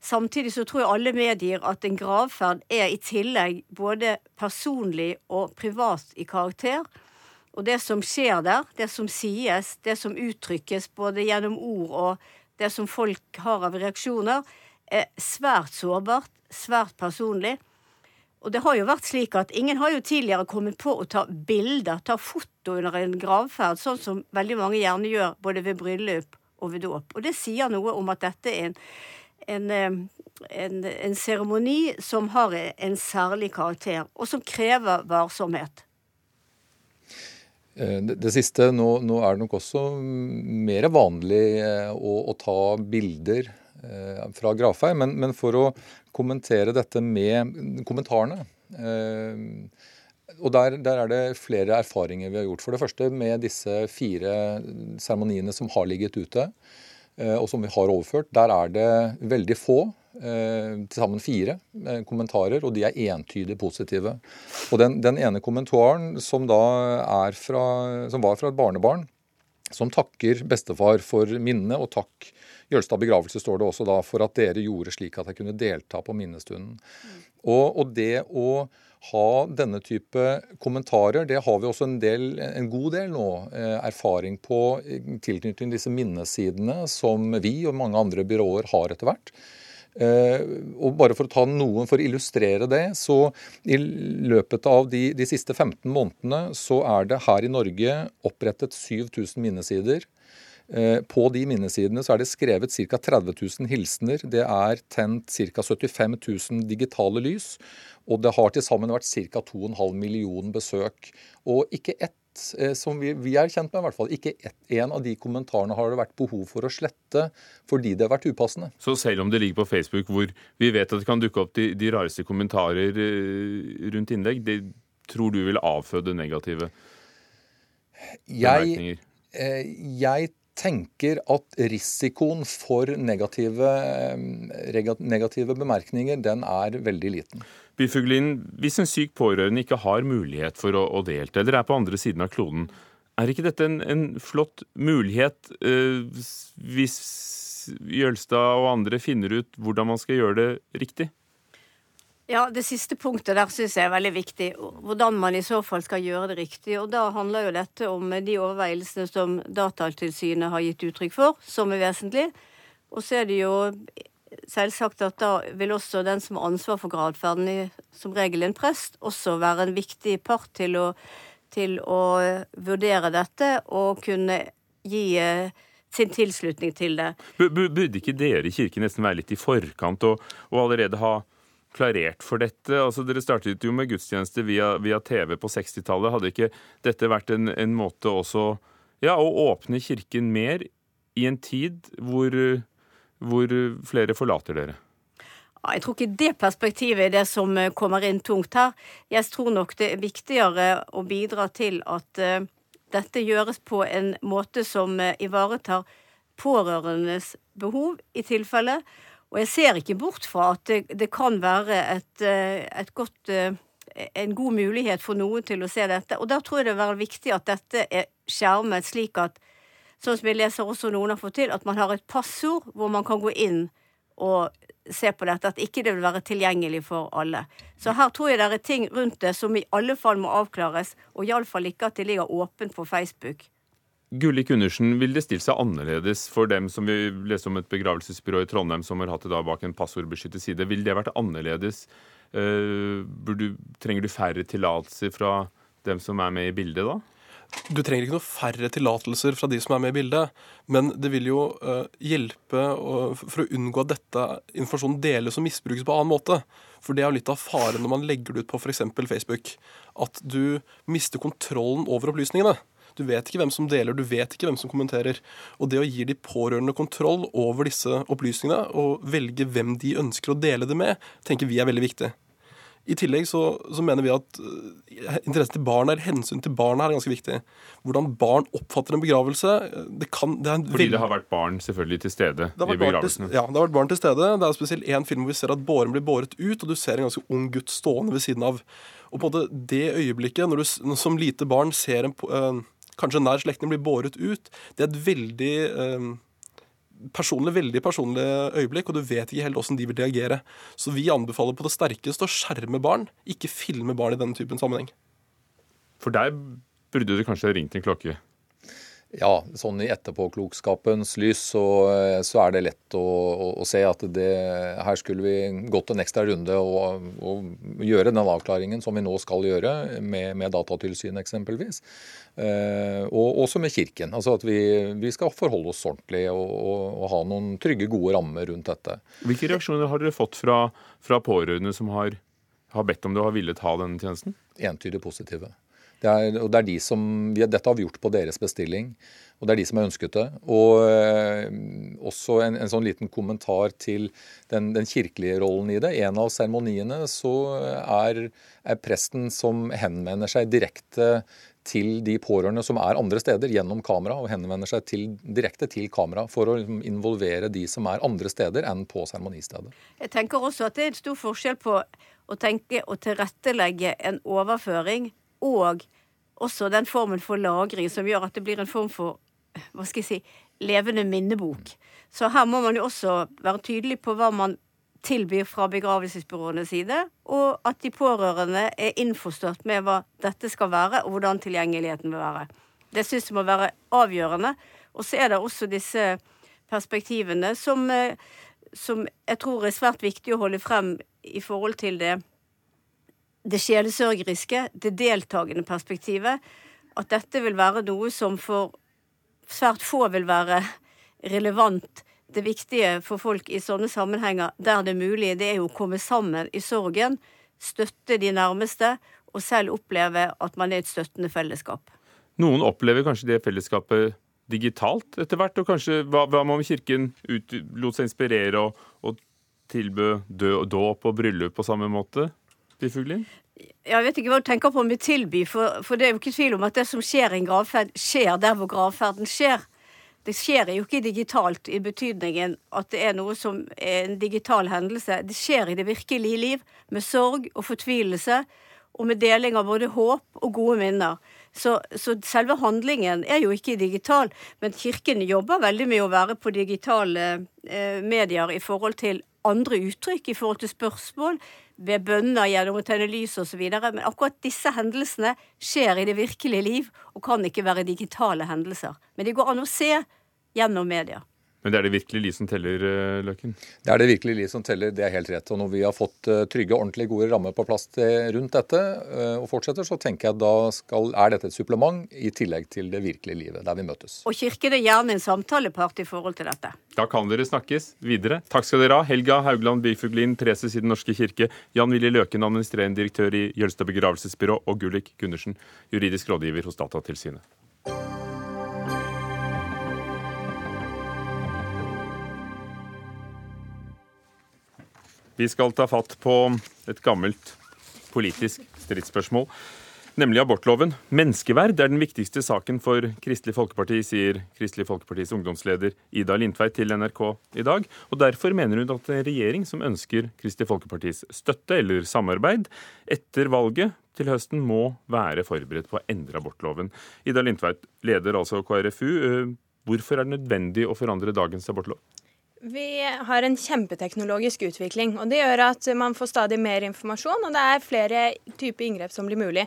Samtidig så tror jeg alle medier at en gravferd er i tillegg både personlig og privat i karakter. Og det som skjer der, det som sies, det som uttrykkes både gjennom ord og det som folk har av reaksjoner, er svært sårbart, svært personlig. Og det har jo vært slik at ingen har jo tidligere kommet på å ta bilder, ta foto under en gravferd, sånn som veldig mange gjerne gjør både ved bryllup og ved dåp. Og det sier noe om at dette er en en seremoni som har en særlig karakter, og som krever varsomhet. Eh, det, det siste, nå, nå, er det nok også mer vanlig eh, å, å ta bilder eh, fra gravferd, men, men, for å kommentere dette med kommentarene. Eh, og der, der, er det flere erfaringer vi har gjort. For det første med disse fire seremoniene som har ligget ute, eh, og som vi har overført. Der er det veldig få, eh, til sammen fire, kommentarer, og de er entydig positive. Og den, den ene kommentaren som fra, som var fra et barnebarn, som takker bestefar for minnet, og takk Jølstad begravelse står det også da for at dere gjorde slik at jeg kunne delta på minnestunden. Mm. Og, og, det å ha denne type kommentarer, det har vi også en, del, en god del nå eh, erfaring på i tilknytning til disse minnesidene som vi og mange andre byråer har etter hvert. Uh, og bare For å ta noen for å illustrere det, så i løpet av de, de siste 15 månedene så er det her i Norge opprettet 7000 minnesider. Eh, på de minnesidene så er det skrevet ca. 30 000 hilsener. Det er tent ca. 75 000 digitale lys. Og det har til sammen vært ca. 2,5 millioner besøk. Og ikke ett eh, som vi, vi, er kjent med, i hvert fall. Ikke ett, en av de kommentarene har det vært behov for å slette fordi det har vært upassende. Så selv om det ligger på Facebook hvor vi vet at det kan dukke opp de, de rareste kommentarer eh, rundt innlegg, det tror du vil avføde negative? bemerkninger? Jeg, jeg tenker at risikoen for negative, negative bemerkninger den er veldig liten. Byfuglin, hvis en syk pårørende ikke har mulighet for å, å, delta, eller er på andre siden av kloden, er ikke dette en, en flott mulighet eh, hvis Jølstad og andre finner ut hvordan man skal gjøre det riktig? Ja, Det siste punktet der syns jeg er veldig viktig. Hvordan man i så fall skal gjøre det riktig. Og Da handler jo dette om de overveielsene som Datatilsynet har gitt uttrykk for, som er vesentlig. Og så er det jo selvsagt at da vil også den som har ansvar for gradferden, som regel en prest, også være en viktig part til å, til å vurdere dette og kunne gi eh, sin tilslutning til det. Burde ikke dere i Kirken nesten være litt i forkant og, og allerede ha klarert for dette? Altså, dere startet jo med gudstjeneste via, via TV på 60-tallet. Hadde ikke dette vært en, en måte også ja, å åpne Kirken mer i en tid hvor, hvor flere forlater dere? Jeg tror ikke det perspektivet er det som eh, kommer inn tungt her. Jeg tror nok det er viktigere å bidra til at uh, dette gjøres på en måte som uh, ivaretar pårørendes behov, i tilfelle. Og jeg ser ikke bort fra at det, det kan være et, eh, et godt, eh, en god mulighet for noen til å se dette. Og da tror jeg det vil være viktig at dette er skjermet slik at, sånn som jeg leser også noen har fått til, at man har et passord hvor man kan gå inn og se på dette. At ikke det vil være tilgjengelig for alle. Så her tror jeg det er ting rundt det som i alle fall må avklares, og iallfall ikke at det ligger åpent på Facebook. Gulli Gundersen, vil det stille seg annerledes for dem som vi leste om et begravelsesbyrå i Trondheim som har hatt det da bak en passordbeskyttet side? Vil det vært annerledes? Uh, du, trenger du færre tillatelser fra dem som er med i bildet da? Du trenger ikke noe færre tillatelser fra de som er med i bildet, men det vil jo uh, hjelpe uh, for å unngå at dette informasjonen deles og misbrukes på annen måte. For det er jo litt av faren når man legger det ut på f.eks. Facebook. At du mister kontrollen over opplysningene. Du vet ikke hvem som deler, du vet ikke hvem som kommenterer. Og det å gi de pårørende kontroll over disse opplysningene, og velge hvem de ønsker å dele det med, tenker vi er veldig viktig. I tillegg så, så, mener vi at uh, interessen til barna, eller hensyn til barna, er ganske viktig. Hvordan barn oppfatter en begravelse eh, det kan, det Fordi det har vært barn selvfølgelig til stede i begravelsen. ja, det har vært barn til stede. Det er spesielt én film hvor vi ser at båren blir båret ut, og du ser en ganske ung gutt stående ved siden av. Og på en måte det øyeblikket, når du som lite barn ser en, uh, kanskje nær slektning blir båret ut. Det er et veldig eh, personlig, veldig personlig øyeblikk, og du vet ikke helt åssen de vil reagere. Så vi anbefaler på det sterkeste å skjerme barn, ikke filme barn i denne typen sammenheng. For der burde du kanskje ringt en klokke? Ja, sånn i etterpåklokskapens lys så, så er det lett å, å, å, se at det, her skulle vi gått en ekstra runde og, og gjøre den avklaringen som vi nå skal gjøre, med, med Datatilsynet eksempelvis. Eh, og også med Kirken. Altså at vi, vi skal forholde oss ordentlig og, og, ha noen trygge, gode rammer rundt dette. Hvilke reaksjoner har dere fått fra, fra pårørende som har, har bedt om det og har villet ha denne tjenesten? Entydig positive. Det er, og det er de som, Dette har vi gjort på deres bestilling, og det er de som har ønsket det. Og eh, også en, en, sånn liten kommentar til den, den kirkelige rollen i det. En av seremoniene så er, er, presten som henvender seg direkte til de pårørende som er andre steder, gjennom kamera, og henvender seg til, direkte til kamera for å liksom, involvere de som er andre steder enn på seremonistedet. Jeg tenker også at det er en stor forskjell på å tenke og tilrettelegge en overføring og også den formen for lagring som gjør at det blir en form for hva skal jeg si, levende minnebok. Så her må man jo også være tydelig på hva man tilbyr fra begravelsesbyråenes side, og at de pårørende er innforstått med hva dette skal være, og hvordan tilgjengeligheten vil være. Det syns jeg må være avgjørende. Og så er det også disse perspektivene som, eh, som jeg tror er svært viktig å holde frem i forhold til det det sjelesørgeriske, det deltakende perspektivet. At dette vil være noe som for svært få vil være relevant. Det viktige for folk i sånne sammenhenger der det er mulig, det er jo å komme sammen i sorgen, støtte de nærmeste, og selv oppleve at man er et støttende fellesskap. Noen opplever kanskje det fellesskapet digitalt etter hvert, og kanskje hva, hva om Kirken ut, lot seg inspirere og, og tilbød dåp og bryllup på samme måte? Bifuglin? Jeg vet ikke hva du tenker på med tilby, for, for, det er jo ikke tvil om at det som skjer i en gravferd, skjer der hvor gravferden skjer. Det skjer jo ikke digitalt i betydningen at det er noe som er en digital hendelse. Det skjer i det virkelige liv, med sorg og fortvilelse, og med deling av både håp og gode minner. Så, så, selve handlingen er jo ikke digital, men Kirken jobber veldig med å være på digitale eh, medier i forhold til andre uttrykk, i forhold til spørsmål, ved bønner gjennom å tenne lys osv. Men akkurat disse hendelsene skjer i det virkelige liv og kan ikke være digitale hendelser. Men de går an å se gjennom media. Men det er det virkelig liv som teller, eh, Løken? Det er det virkelig liv som teller, det er helt rett. Og når vi har fått eh, trygge, ordentlig gode rammer på plass rundt dette eh, og fortsetter, så tenker jeg at da skal, er dette et supplement i tillegg til det virkelige livet, der vi møtes. Og Kirken er gjerne en samtalepart i forhold til dette. Da kan dere snakkes videre. Takk skal dere ha. Helga Haugland Byfuglin, preses i Den norske kirke, Jan Willy Løken, administrerende direktør i Jølstad begravelsesbyrå, og Gullik Gundersen, juridisk rådgiver hos Datatilsynet. Vi skal ta fatt på et gammelt politisk stridsspørsmål, nemlig abortloven. Menneskeverd er den viktigste saken for Kristelig Folkeparti, sier Kristelig Folkepartis ungdomsleder Ida Lindtveit til NRK i dag. Og Derfor mener hun at en regjering som ønsker Kristelig Folkepartis støtte eller samarbeid etter valget til høsten, må være forberedt på å endre abortloven. Ida Lindtveit leder altså KrFU. Hvorfor er det nødvendig å forandre dagens abortlov? Vi har en kjempeteknologisk utvikling. og Det gjør at man får stadig mer informasjon, og det er flere typer inngrep som blir mulig.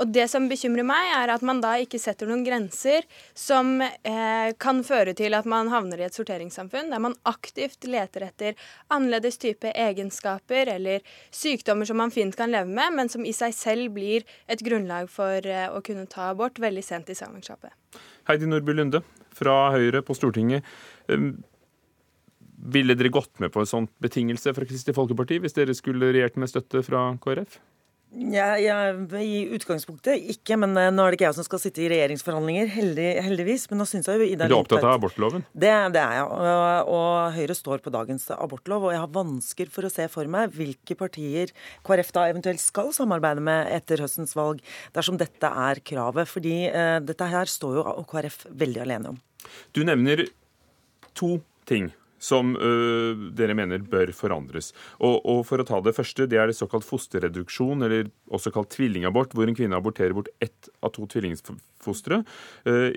Og Det som bekymrer meg, er at man da ikke setter noen grenser som eh, kan føre til at man havner i et sorteringssamfunn, der man aktivt leter etter annerledes type egenskaper eller sykdommer som man fint kan leve med, men som i seg selv blir et grunnlag for eh, å kunne ta abort veldig sent i svangerskapet. Heidi Nordby Lunde fra Høyre på Stortinget. Ville dere gått med på en sånn betingelse fra Kristelig Folkeparti hvis dere skulle regjert med støtte fra KrF? Ja, ja, I utgangspunktet ikke, men eh, nå er det ikke jeg som skal sitte i regjeringsforhandlinger, heldig, heldigvis. Men nå synes jeg jo Ida Du er opptatt av abortloven? Det, det er jeg. Og, og, Høyre står på dagens abortlov. Og jeg har vansker for å se for meg hvilke partier KrF da eventuelt skal samarbeide med etter høstens valg, dersom dette er kravet. Fordi eh, dette her står jo KrF veldig alene om. Du nevner to ting som uh, dere mener bør forandres. Og, og, For å ta det første, det er det såkalt fosterreduksjon, eller også kalt tvillingabort, hvor en kvinne aborterer bort ett av to tvillingfostre. Uh,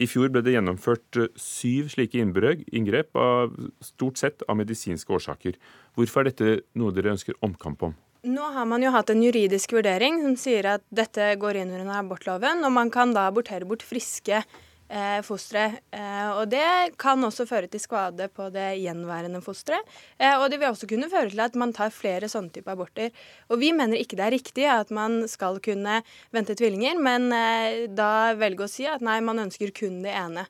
I fjor ble det gjennomført uh, syv slike inngrep, av, stort sett av medisinske årsaker. Hvorfor er dette noe dere ønsker omkamp om? Nå har man jo hatt en juridisk vurdering som sier at dette går inn under abortloven, og man kan da abortere bort friske eh, fosteret. Eh, og det kan også føre til skade på det gjenværende fosteret. Eh, og det vil også kunne føre til at man tar flere sånne type aborter. Og vi mener ikke det er riktig at man skal kunne vente tvillinger, men eh, da velge å si at nei, man ønsker kun det ene.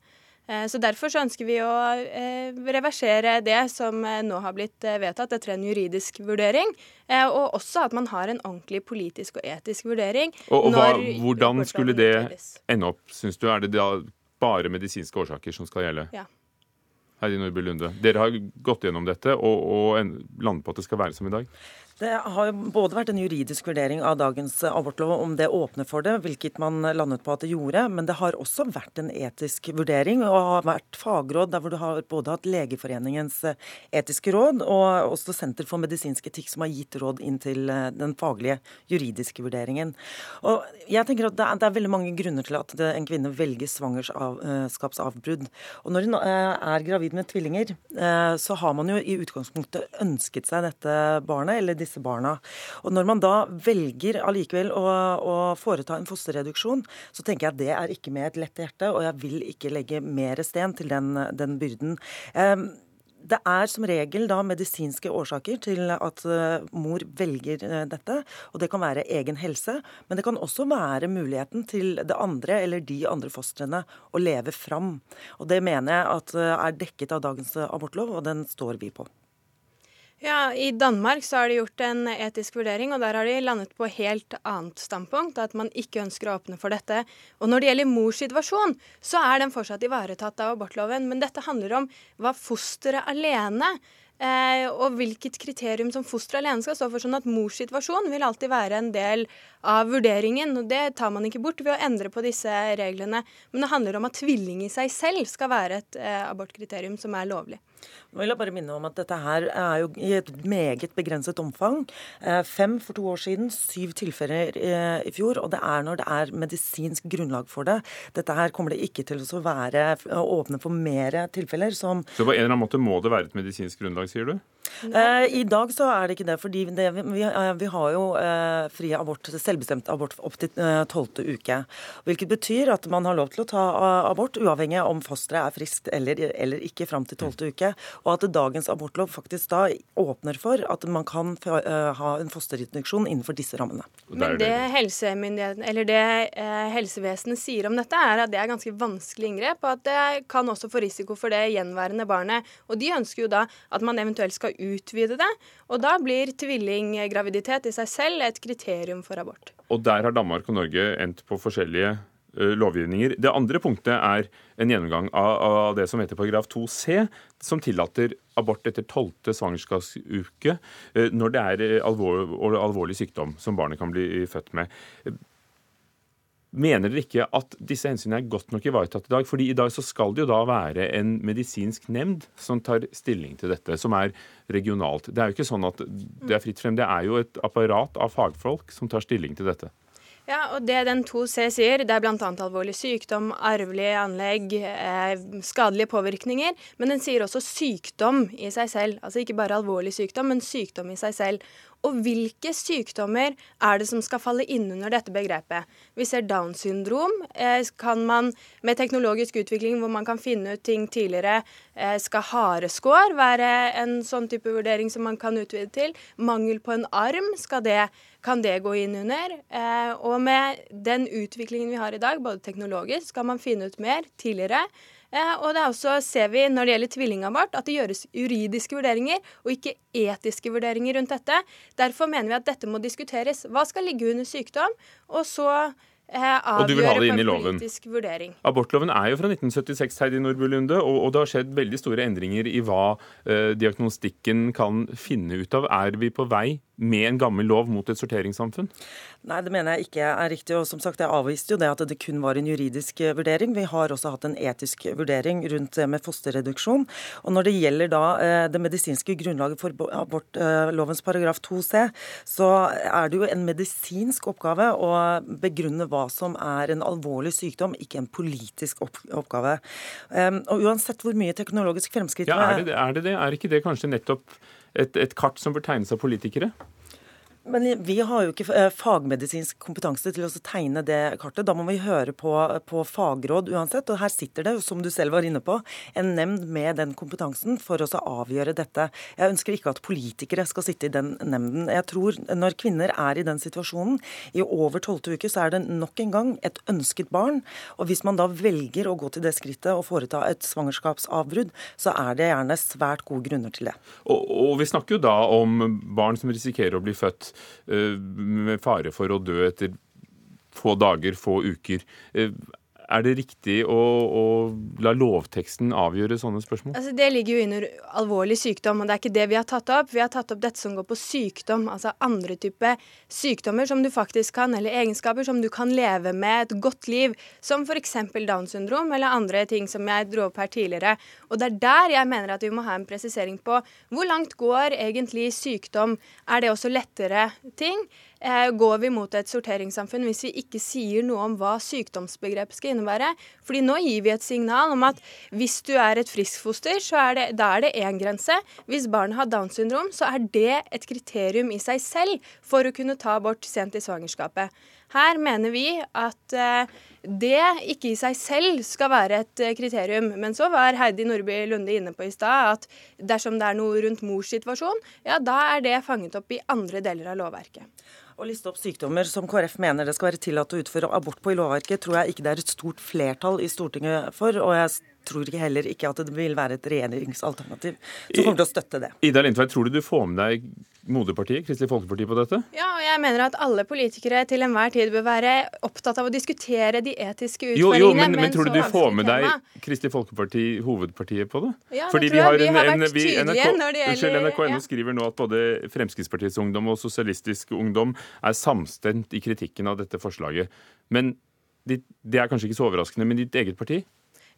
Eh, så Derfor så ønsker vi å eh, reversere det som nå har blitt vedtatt etter en juridisk vurdering. Og også at man har en ordentlig politisk og etisk vurdering. Og, og hva, Hvordan skulle det ende opp, syns du? Er det da bare medisinske årsaker som skal gjelde? Ja. Heidi Nordby Lunde, dere har gått gjennom dette og, og landet på at det skal være som i dag? Det har jo både vært en juridisk vurdering av dagens abortlov, om det åpner for det, hvilket man landet på at det gjorde. Men det har også vært en etisk vurdering og har vært fagråd der hvor du har både hatt Legeforeningens eh, etiske råd og også Senter for medisinsk etikk som har gitt råd inn til eh, den faglige juridiske vurderingen. Og jeg tenker at det er, det er veldig mange grunner til at en kvinne velger svangerskapsavbrudd. Og når hun eh, er gravid med tvillinger, så har man jo i utgangspunktet ønsket seg dette barnet. eller disse disse barna. Og Når man da velger allikevel å, å foreta en fosterreduksjon, så tenker jeg at det er ikke med et lett hjerte, og jeg vil ikke legge mer sten til den, den byrden. Um, det er som regel da medisinske årsaker til at uh, mor velger uh, dette. Og det kan være egen helse, men det kan også være muligheten til det andre eller de andre fostrene å leve fram. Og det mener jeg at uh, er dekket av dagens abortlov, og den står vi på. Ja, I Danmark så har de gjort en etisk vurdering, og der har de landet på helt annet standpunkt. At man ikke ønsker å åpne for dette. Og når det gjelder mors situasjon, så er den fortsatt ivaretatt av abortloven. Men dette handler om hva fosteret alene Eh, og hvilket kriterium som fosteret alene skal stå for. sånn at Mors situasjon vil alltid være en del av vurderingen. og Det tar man ikke bort ved å endre på disse reglene. Men det handler om at tvilling i seg selv skal være et eh, abortkriterium som er lovlig. Nå vil jeg bare minne om at dette her er jo i et meget begrenset omfang. Eh, fem for to år siden, syv tilfeller eh, i fjor. Og det er når det er medisinsk grunnlag for det. Dette her kommer det ikke til å være åpne for mer tilfeller som Så på en eller annen måte må det være et medisinsk grunnlag, sier du? Eh, I dag så er det ikke det. fordi det, vi, vi, har jo eh, fri abort, selvbestemt abort opp til tolvte eh, uke. Hvilket betyr at man har lov til å ta abort uavhengig om fosteret er friskt eller, eller ikke fram til tolvte uke. Og at dagens abortlov faktisk da åpner for at man kan ha en fosterinduksjon innenfor disse rammene. Men det helsemyndigheten, eller det eh, helsevesenet sier om dette, er at det er ganske vanskelig inngrep, og at det kan også få risiko for det gjenværende barnet. Og de ønsker jo da at man eventuelt skal utvide det. Og da blir tvillinggraviditet i seg selv et kriterium for abort. Og der har Danmark og Norge endt på forskjellige lovgivninger. Det andre punktet er en gjennomgang av, av det som heter paragraf 2c, som tillater abort etter tolvte svangerskapsuke når det er alvor, alvorlig sykdom som barnet kan bli født med. Mener dere ikke at disse hensynene er godt nok ivaretatt i dag? Fordi i dag så skal det jo da være en medisinsk nemnd som tar stilling til dette, som er regionalt. Det er jo ikke sånn at det er fritt frem. Det er jo et apparat av fagfolk som tar stilling til dette. Ja, og det den 2C sier, det er bl.a. alvorlig sykdom, arvelige anlegg, eh, skadelige påvirkninger. Men den sier også sykdom i seg selv. Altså ikke bare alvorlig sykdom, men sykdom i seg selv. Og hvilke sykdommer er det som skal falle inn under dette begrepet? Vi ser Downs syndrom. Eh, kan man med teknologisk utvikling hvor man kan finne ut ting tidligere, eh, skal hareskår være en sånn type vurdering som man kan utvide til? Mangel på en arm, skal det, kan det gå inn under? Eh, og med den utviklingen vi har i dag, både teknologisk, skal man finne ut mer tidligere. Eh, og det er også, ser vi når det gjelder tvillingabort, at det gjøres juridiske vurderinger og ikke etiske vurderinger rundt dette. Derfor mener vi at dette må diskuteres. Hva skal ligge under sykdom? Og så Eh, og du vil ha det inn i loven? Vurdering. Abortloven er jo fra 1976, Heidi Nordby Lunde, og, og, det har skjedd veldig store endringer i hva eh, diagnostikken kan finne ut av. Er vi på vei med en gammel lov mot et sorteringssamfunn? Nei, det mener jeg ikke er riktig. Og som sagt, jeg avviste jo det at det kun var en juridisk eh, vurdering. Vi har også hatt en etisk vurdering rundt det med fosterreduksjon. Og når det gjelder da eh, det medisinske grunnlaget for abortlovens paragraf 2c, så er det jo en medisinsk oppgave å begrunne hva som er en alvorlig sykdom, ikke en politisk oppgave. Og uansett hvor mye teknologisk fremskritt ja, er det, er det det? Er ikke det kanskje nettopp et, et kart som bør tegnes av politikere? Men vi har jo ikke eh, fagmedisinsk kompetanse til å tegne det kartet. Da må vi høre på, på, fagråd uansett. Og her sitter det, som du selv var inne på, en nemnd med den kompetansen for å avgjøre dette. Jeg ønsker ikke at politikere skal sitte i den nemnden. Jeg tror når kvinner er i den situasjonen i over tolvte uke, så er det nok en gang et ønsket barn. Og hvis man da velger å gå til det skrittet og foreta et svangerskapsavbrudd, så er det gjerne svært gode grunner til det. Og, og vi snakker jo da om barn som risikerer å bli født Eh, med fare for å dø etter få dager, få uker. Er det riktig å, å, la lovteksten avgjøre sånne spørsmål? Altså, det ligger jo under alvorlig sykdom, og det er ikke det vi har tatt opp. Vi har tatt opp dette som går på sykdom, altså andre typer sykdommer som du faktisk kan, eller egenskaper som du kan leve med et godt liv, som f.eks. Downs syndrom eller andre ting som jeg dro opp her tidligere. Og det er der jeg mener at vi må ha en presisering på hvor langt går egentlig sykdom? Er det også lettere ting? Eh, går vi mot et sorteringssamfunn hvis vi ikke sier noe om hva sykdomsbegrepet skal innebære. Fordi nå gir vi et signal om at hvis du er et friskfoster, så er det, da er det én grense. Hvis barnet har Downs syndrom, så er det et kriterium i seg selv for å kunne ta abort sent i svangerskapet. Her mener vi at eh, det ikke i seg selv skal være et eh, kriterium. Men så var Heidi Nordby Lunde inne på i stad at dersom det er noe rundt mors situasjon, ja da er det fanget opp i andre deler av lovverket. Å liste opp sykdommer som KrF mener det skal være tillatt å utføre abort på i lovverket, tror jeg ikke det er et stort flertall i Stortinget for. Og jeg tror ikke heller ikke at det vil være et regjeringsalternativ som kommer til å støtte det. Ida Lindtveit, tror du du får med deg moderpartiet, Kristelig Folkeparti, på dette? Ja, og jeg mener at alle politikere til enhver tid bør være opptatt av å diskutere de etiske utfordringene. Jo, jo, men, men tror du du får med deg Kristelig Folkeparti, hovedpartiet, på det? Ja, Fordi det tror jeg vi har vært tydelige NRK, når det gjelder Unnskyld, NRK ja. skriver nå at både Fremskrittspartiets ungdom og Sosialistisk ungdom er samstemt i kritikken av dette forslaget. Men det er kanskje ikke så overraskende, men ditt eget parti?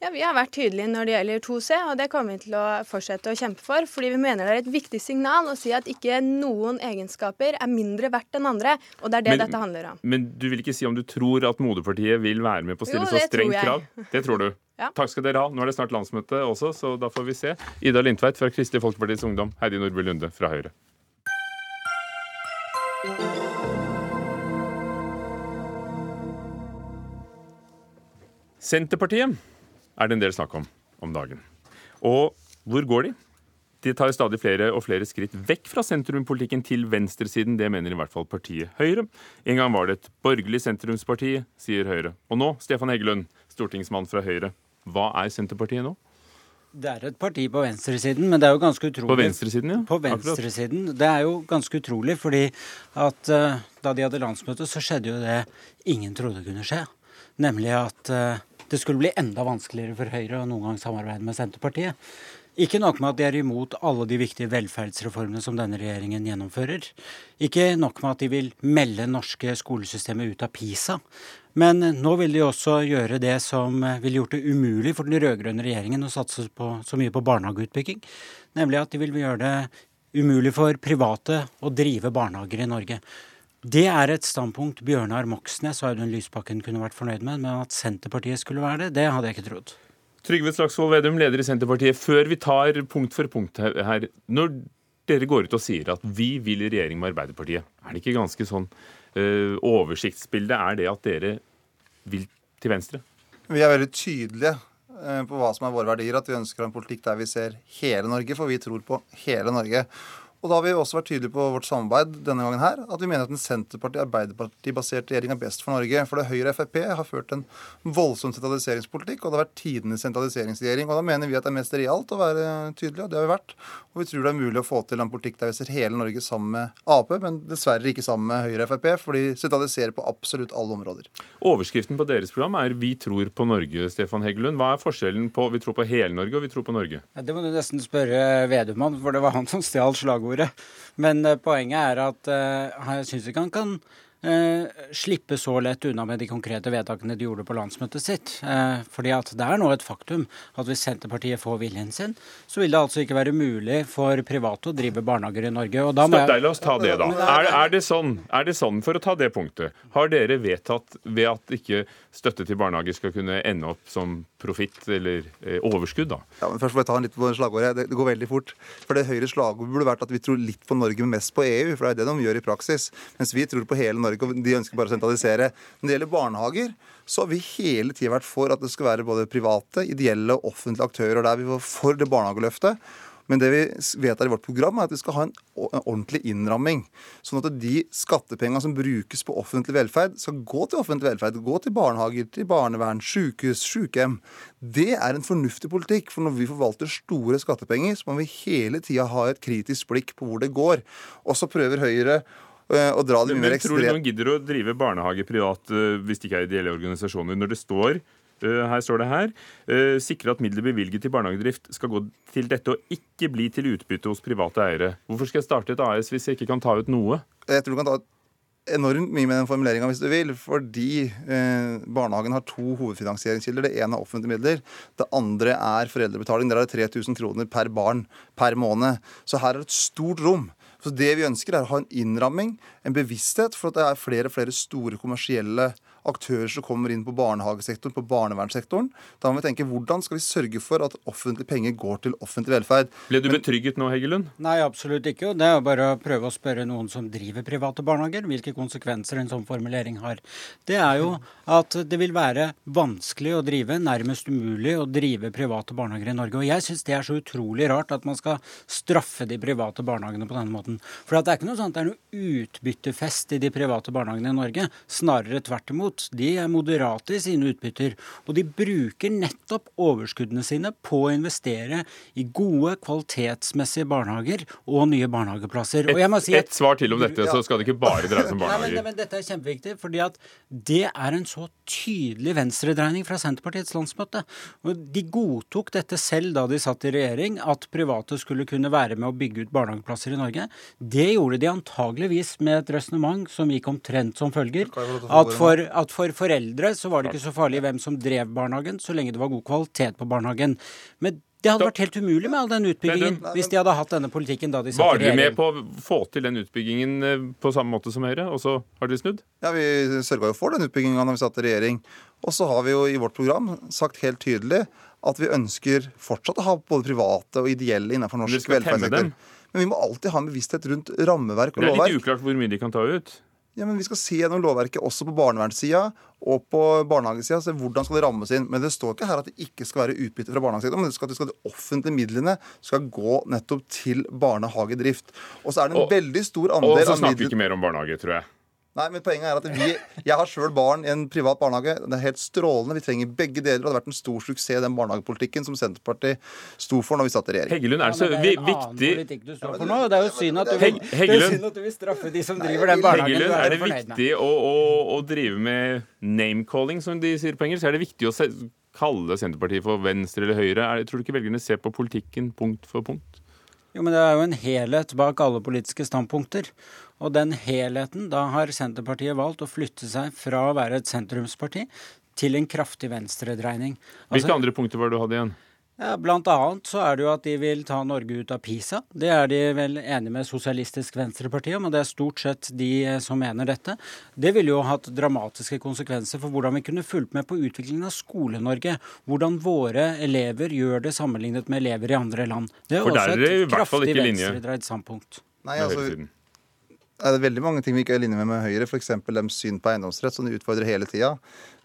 Ja, Vi har vært tydelige når det gjelder 2C, og det kommer vi til å fortsette å kjempe for. Fordi vi mener det er et viktig signal å si at ikke noen egenskaper er mindre verdt enn andre. Og det er det men, dette handler om. Men du vil ikke si om du tror at moderpartiet vil være med på å stille jo, så strengt krav? Det tror du. Ja. Takk skal dere ha. Nå er det snart landsmøte også, så da får vi se. Ida Lindtveit fra Kristelig Folkepartis Ungdom, Heidi Nordby Lunde fra Høyre. Senterpartiet er det en del snakk om om dagen. Og hvor går de? De tar stadig flere og flere skritt vekk fra sentrumpolitikken til venstresiden. Det mener i hvert fall partiet Høyre. En gang var det et borgerlig sentrumsparti, sier Høyre. Og nå, Stefan Heggelund, stortingsmann fra Høyre. Hva er Senterpartiet nå? Det er et parti på venstresiden, men det er jo ganske utrolig. På venstresiden, ja. På venstresiden. Det er jo ganske utrolig, fordi at uh, da de hadde landsmøte, så skjedde jo det ingen trodde kunne skje. Nemlig at uh, det skulle bli enda vanskeligere for Høyre å noen gang samarbeide med Senterpartiet. Ikke nok med at de er imot alle de viktige velferdsreformene som denne regjeringen gjennomfører. Ikke nok med at de vil melde norske skolesystemet ut av PISA. Men nå vil de også gjøre det som ville gjort det umulig for den rød-grønne regjeringen å satse på, så mye på barnehageutbygging. Nemlig at de vil gjøre det umulig for private å drive barnehager i Norge. Det er et standpunkt Bjørnar Moxnes og Audun Lysbakken kunne vært fornøyd med, men at Senterpartiet skulle være det, det hadde jeg ikke trodd. Trygve Slagsvold Vedum, leder i Senterpartiet. Før vi tar punkt for punkt her. Når dere går ut og sier at vi vil i regjering med Arbeiderpartiet, er det ikke ganske sånn uh, oversiktsbilde? Er det at dere vil til venstre? Vi er veldig tydelige uh, på hva som er våre verdier. At vi ønsker en politikk der vi ser hele Norge, for vi tror på hele Norge. Og da har vi også vært tydelige på vårt samarbeid denne gangen her, at vi mener at en Senterparti-Arbeiderparti-basert regjering er best for Norge. For det Høyre og Frp har ført en voldsom sentraliseringspolitikk, og det har vært tidenes sentraliseringsregjering. Og da mener vi at det er mest realt å være tydelige, og det har vi vært. Og vi tror det er mulig å få til en politikk der vi ser hele Norge sammen med Ap, men dessverre ikke sammen med Høyre og Frp, for de sentraliserer på absolutt alle områder. Overskriften på deres program er 'Vi tror på Norge', Stefan Heggelund. Hva er forskjellen på 'Vi tror på hele Norge' og 'Vi tror på Norge'? Ja, det må du nesten spørre Vedum om, for det var han som stjal slagordet ordet. Men eh, poenget er at eh, jeg syns ikke han kan eh, slippe så lett unna med de konkrete vedtakene de gjorde på landsmøtet sitt. Eh, fordi at det er nå et faktum at hvis Senterpartiet får viljen sin, så vil det altså ikke være mulig for private å drive barnehager i Norge. Og da må Stopp deg, la oss ta det, da. Er, er, det sånn, er det sånn, for å ta det punktet, har dere vedtatt ved at ikke støtte til barnehager skal kunne ende opp som profitt eller eh, overskudd, da? Ja, men Først må jeg ta en litt på slagordet. Det, det, går veldig fort. For det Høyres slagord burde vært at vi tror litt på Norge, men mest på EU. For det er det de gjør i praksis. Mens vi tror på hele Norge, og de ønsker bare å sentralisere. Når det gjelder barnehager, så har vi hele tida vært for at det skal være både private, ideelle og offentlige aktører. Der vi var for det barnehageløftet. Men det vi vedtar i vårt program, er at vi skal ha en ordentlig innramming. Sånn at de skattepengene som brukes på offentlig velferd, skal gå til offentlig velferd. Gå til barnehager, til barnevern, sykehus, sykehjem. Det er en fornuftig politikk. For når vi forvalter store skattepenger, så må vi hele tida ha et kritisk blikk på hvor det går. Og så prøver Høyre eh, å dra det mye mer ekstremt. Tror du noen gidder å drive barnehage privat eh, hvis det ikke er ideelle organisasjoner, når det står Eh, her står det her. Sikre at midler bevilget til barnehagedrift skal gå til dette og ikke bli til utbytte hos private eiere. Hvorfor skal jeg starte et AS hvis jeg ikke kan ta ut noe? Jeg tror du kan ta ut enormt mye med den formuleringa hvis du vil. Fordi eh, barnehagen har to hovedfinansieringskilder. Det ene er offentlige midler. Det andre er foreldrebetaling. Der er det 3000 kroner per barn per måned. Så her er det et stort rom. Så det vi ønsker, er å ha en innramming, en bevissthet for at det er flere og flere store kommersielle aktører som kommer inn på barnehagesektoren, på barnevernssektoren. Da må vi tenke hvordan skal vi sørge for at offentlige penger går til offentlig velferd. Ble du betrygget nå, Heggelund? Nei, absolutt ikke. Det er jo bare å prøve å spørre noen som driver private barnehager, hvilke konsekvenser en sånn formulering har. Det er jo at det vil være vanskelig å drive, nærmest umulig å drive private barnehager i Norge. Og jeg syns det er så utrolig rart at man skal straffe de private barnehagene på denne måten. For det er ikke noe sånt, det er noe utbyttefest i de private barnehagene i Norge. Snarere tvert imot imot. De er moderate i sine utbytter. Og de bruker nettopp overskuddene sine på å investere i gode, kvalitetsmessige barnehager og nye barnehageplasser. Et, og jeg må si at, et svar til om dette, så skal det ikke bare dreie seg om Nei, men, men dette er kjempeviktig, fordi at det er en så tydelig venstredreining fra Senterpartiets landsmøte. Og de godtok dette selv da de satt i regjering, at private skulle kunne være med å bygge ut barnehageplasser i Norge. Det gjorde de antageligvis med et resonnement som gikk omtrent som følger. At for, at for foreldre så var det ikke så farlig hvem som drev barnehagen, så lenge det var god kvalitet på barnehagen. Men det hadde vært helt umulig med all den utbyggingen hvis de hadde hatt denne politikken da de satt i regjering. Var dere med på å få til den utbyggingen eh, på samme måte som Høyre, og så har dere snudd? Ja, Vi sørga jo for den utbygginga da vi satt i regjering. Og så har vi jo i vårt program sagt helt tydelig at vi ønsker fortsatt å ha både private og ideelle innenfor norsk velferdssektor. Men vi må alltid ha en bevissthet rundt rammeverk og lovverk. Det er lovverk. litt uklart hvor mye de kan ta ut. Ja, men Vi skal se gjennom lovverket også på barnevernssida og på barnehagesida. Se hvordan skal det rammes inn. Men det står ikke her at det ikke skal være utbytte fra barnehagesektoren. Men det skal, det skal de offentlige midlene skal gå nettopp til barnehagedrift. Og så er det en Og- veldig stor Og så snakker vi ikke mer om barnehage, tror jeg. Nei, men poenget er at vi, Jeg har sjøl barn i en privat barnehage. Det er helt strålende. Vi trenger begge deler. Og det har vært en stor suksess, den barnehagepolitikken som Senterpartiet sto for når vi satt i regjering. Heggelund, er det så Ja, det er en annen viktig politikk du står for nå. Det er jo synd at du vil, Heggelund. synd at du vil straffe de som driver den barnehagen. Heggelund, er, er det viktig å, å, å drive med name-calling, som de sier på engelsk? Er det viktig å se, kalle Senterpartiet for venstre eller høyre? Er, tror du ikke velgerne ser på politikken punkt for punkt? Jo, men det er jo en helhet bak alle politiske standpunkter. Og den helheten, da har Senterpartiet valgt å flytte seg fra å være et sentrumsparti til en kraftig venstredreining. Hvilke andre punkter var det du hadde igjen? Ja, Blant annet så er det jo at de vil ta Norge ut av PISA. Det er de vel enige med Sosialistisk Venstreparti om, og det er stort sett de eh, som mener dette. Det ville jo hatt dramatiske konsekvenser for hvordan vi kunne fulgt med på utviklingen av Skole-Norge. Hvordan våre elever gjør det sammenlignet med elever i andre land. Det er For også er det et kraftig venstredreid standpunkt. Nei, altså? Er det veldig mange ting vi ikke er linje med med Høyre. F.eks. deres syn på eiendomsrett, som de utfordrer hele tida.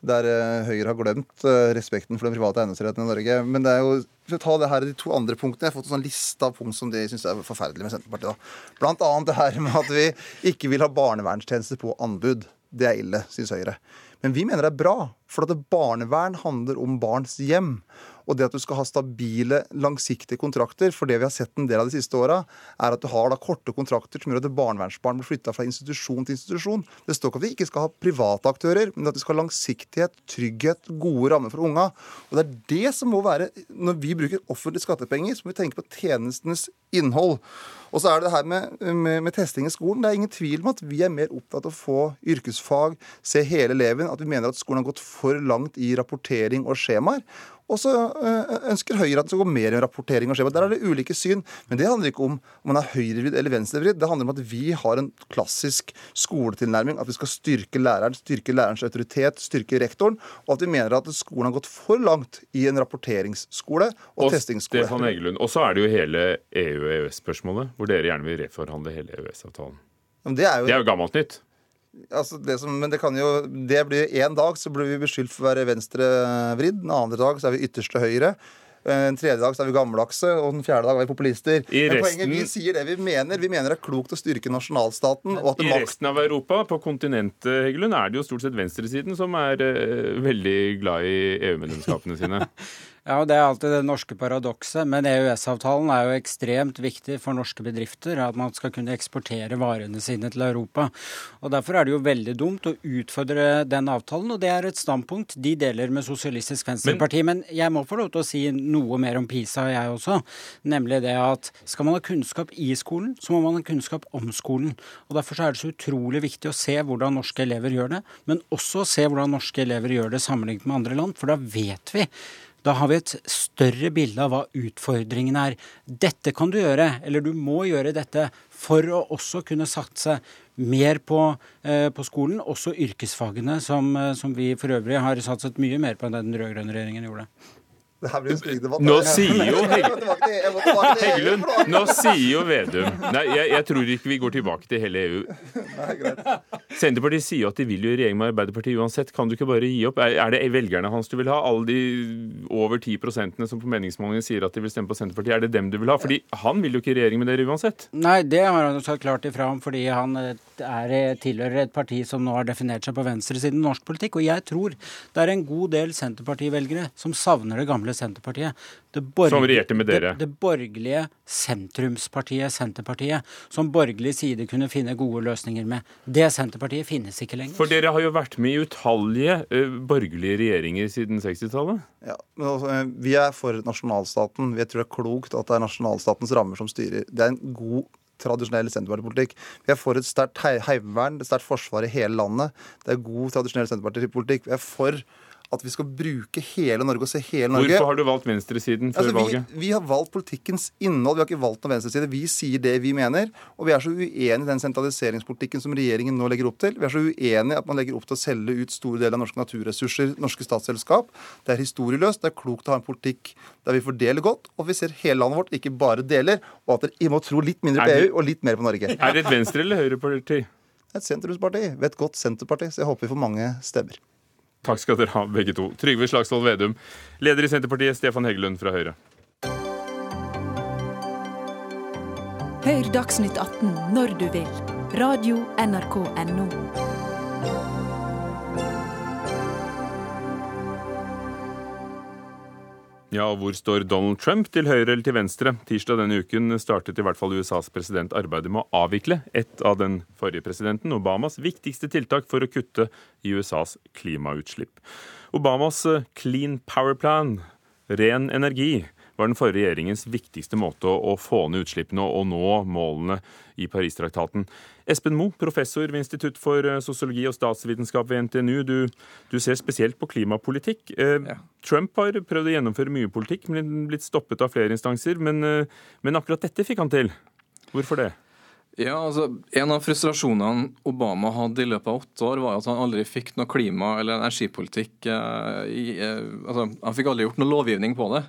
Der eh, Høyre har glemt eh, respekten for den private eiendomsretten i Norge. Men det er jo, for å ta det her de to andre punktene, Jeg har fått en sånn liste av punkt som de syns er forferdelig med Senterpartiet. da. Blant annet det her med at vi ikke vil ha barnevernstjenester på anbud. Det er ille, syns Høyre. Men vi mener det er bra, for at barnevern handler om barns hjem. Og det at du skal ha stabile, langsiktige kontrakter. For det vi har sett en del av de siste åra, er at du har da korte kontrakter som gjør at barnevernsbarn blir flytta fra institusjon til institusjon. Det står ikke at vi ikke skal ha private aktører, men at vi skal ha langsiktighet, trygghet, gode rammer for unga. Og det er det som må være Når vi bruker offentlige skattepenger, så må vi tenke på tjenestenes innhold. Og så er det det her med, med, med testing i skolen. Det er ingen tvil om at vi er mer opptatt av å få yrkesfag, se hele eleven. At vi mener at skolen har gått for langt i rapportering og skjemaer. Og så øh, ønsker Høyre at det skal gå mer i rapportering og skjema. Der er det ulike syn. Men det handler ikke om om man er høyrevridd eller venstrevridd. Det handler om at vi har en klassisk skoletilnærming. At vi skal styrke læreren, styrke lærerens autoritet, styrke rektoren. Og at vi mener at skolen har gått for langt i en rapporteringsskole og, testingsskole. Stefan Heggelund. Og så er det jo hele EU- og EØS-spørsmålet, hvor dere gjerne vil reforhandle hele EØS-avtalen. Det er jo, Det er jo gammelt nytt. altså det som, men det kan jo Det blir En dag så blir vi beskyldt for å være venstrevridd. Den andre dag så er vi ytterste høyre. En tredje dag så er vi gammeldagse, og den fjerde dag er vi populister. I Men resten- poenget vi sier det vi mener. Vi mener det er klokt å styrke nasjonalstaten. I resten av Europa, på kontinentet, Heggelund, er det jo stort sett venstresiden som er uh, veldig glad i EU-medlemskapene sine. Ja, og Det er alltid det norske paradokset. Men EØS-avtalen er jo ekstremt viktig for norske bedrifter. At man skal kunne eksportere varene sine til Europa. Og Derfor er det jo veldig dumt å utfordre den avtalen. Og det er et standpunkt de deler med Sosialistisk Venstreparti. Men, jeg må få lov til å si noe mer om PISA, jeg også. Nemlig det at skal man ha kunnskap i skolen, så må man ha kunnskap om skolen. Og Derfor så er det så utrolig viktig å se hvordan norske elever gjør det, men også se hvordan norske elever gjør det sammenlignet med andre land. For da vet vi da har vi et større bilde av hva utfordringen er. Dette kan du gjøre, eller du må gjøre dette for å også kunne satse mer på, eh, på skolen, også yrkesfagene, som, eh, som vi for øvrig har satset mye mer på enn den rød-grønne regjeringen gjorde. Det her blir en springdebatt. Nå sier jo Heggelund, nå sier jo Vedum Nei, jeg, jeg tror ikke vi går tilbake til hele EU. Nei. Senterpartiet sier jo at de vil jo i regjering med Arbeiderpartiet uansett. Kan du ikke bare gi opp? Er det velgerne hans du vil ha? Alle de over 10 prosentene som på meningsmålingene sier at de vil stemme på Senterpartiet, er det dem du vil ha? Fordi han vil jo ikke i regjering med dere uansett. Nei, det har han jo sagt klart ifra om, fordi han eh, er, eh, tilhører et parti som nå har definert seg på venstresiden i norsk politikk. Og jeg tror det er en god del Senterparti-velgere som savner det gamle Senterpartiet. Det som regjerte med dere? Det, det borgerlige sentrumspartiet Senterpartiet, som borgerlig side kunne finne gode løsninger med. Det Senterpartiet finnes ikke lenger. For dere har jo vært med i utallige uh, borgerlige regjeringer siden 60-tallet? Ja, men også, uh, Vi er for nasjonalstaten. Vi tror det er klokt at det er nasjonalstatens rammer som styrer. Det er en god tradisjonell Senterpartipolitikk. Vi er for et sterkt heimevern, et sterkt forsvar i hele landet. Det er god tradisjonell Senterpartipolitikk. Vi er for at vi skal bruke hele Norge og se hele Norge. Hvorfor har du valgt venstresiden før altså, vi, valget? Vi har valgt politikkens innhold, vi har ikke valgt noen venstreside. Vi sier det vi mener. Og vi er så uenig i den sentraliseringspolitikken som regjeringen nå legger opp til. Vi er så uenig i at man legger opp til å selge ut store deler av norske naturressurser, norske statsselskap. Det er historieløst. Det er klokt å ha en politikk der vi fordeler godt, og vi ser hele landet vårt, ikke bare deler. Og at dere må tro litt mindre på EU og litt mer på Norge. Er det et venstre- eller høyreparti? Et sentrumsparti. Et godt senterparti. Så jeg håper vi får mange stemmer. Takk skal dere ha, begge to. Trygve Slagsvold Vedum, leder i Senterpartiet, Stefan Heggelund fra Høyre. Hør Dagsnytt 18 når du vil. Radio NRK Radio.nrk.no. Ja, og hvor står Donald Trump, til høyre eller til venstre? Tirsdag denne uken startet i hvert fall USAs president arbeidet med å avvikle et av den forrige presidenten, Obamas, viktigste tiltak for å kutte i USAs klimautslipp. Obamas eh, Clean Power Plan, ren energi, var den forrige regjeringens viktigste måte å få ned utslippene og nå målene i Paristraktaten. Espen Moe, professor ved Institutt for eh, sosiologi og statsvitenskap ved NTNU. Du, du ser spesielt på klimapolitikk. Eh, ja. Trump har prøvd å gjennomføre mye politikk, men blitt stoppet av flere instanser. Men, eh, men akkurat dette fikk han til. Hvorfor det? Ja, altså, En av frustrasjonene Obama hadde i løpet av åtte år, var at han aldri fikk noe klima- eller energipolitikk. Eh, i, eh, altså, Han fikk aldri gjort noe lovgivning på det.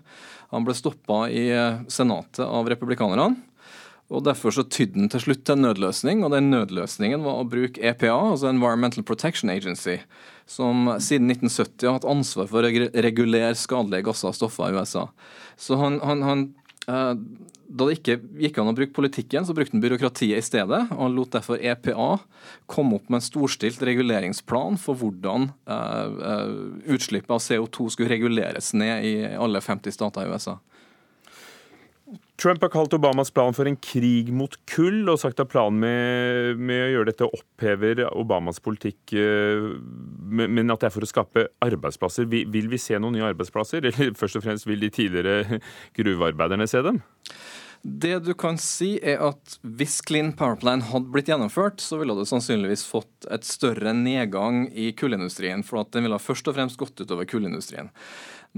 Han ble stoppa i eh, Senatet av republikanerne. og Derfor så tydde han til slutt til en nødløsning, og den nødløsningen var å bruke EPA, altså Environmental Protection Agency, som siden 1970 har hatt ansvar for å regulere skadelige gasser og stoffer i USA. Så han, han, han da det ikke gikk an å bruke politikken, så brukte han byråkratiet i stedet. og Han lot derfor EPA komme opp med en storstilt reguleringsplan for hvordan uh, utslippet av CO2 skulle reguleres ned i alle 50 stater i USA. Trump har kalt Obamas plan for en krig mot kull, og sagt at planen med, med, å gjøre dette opphever Obamas politikk, eh, men at det er for å skape arbeidsplasser. Vil vi se noen nye arbeidsplasser, eller først og fremst vil de tidligere gruvearbeiderne se dem? Det du kan si er at Hvis Clean Power Plan hadde blitt gjennomført, så ville det sannsynligvis fått et større nedgang i kullindustrien. For at den ville først og fremst gått utover kullindustrien.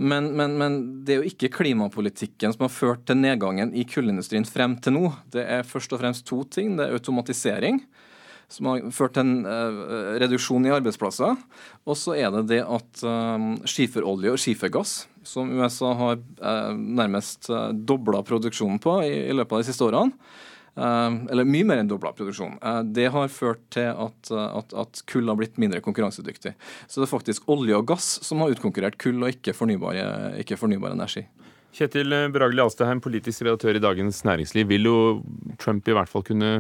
Men, men, men, det er jo ikke klimapolitikken som har ført til nedgangen i kullindustrien frem til nå. Det er først og fremst to ting. Det er automatisering, som har ført til en uh, reduksjon i arbeidsplasser. Og så er det det at uh, skiferolje og skifergass, som USA har uh, nærmest uh, dobla produksjonen på i, i løpet av de siste årene, eller mye mer enn dobla produksjon. Eh, det har ført til at, eh, at, at, kull har blitt mindre konkurransedyktig. Så det er faktisk olje og gass som har utkonkurrert kull og ikke fornybar, ikke fornybar energi. Kjetil Bragli Alstaheim, politisk redaktør i Dagens Næringsliv. Vil jo Trump i hvert fall kunne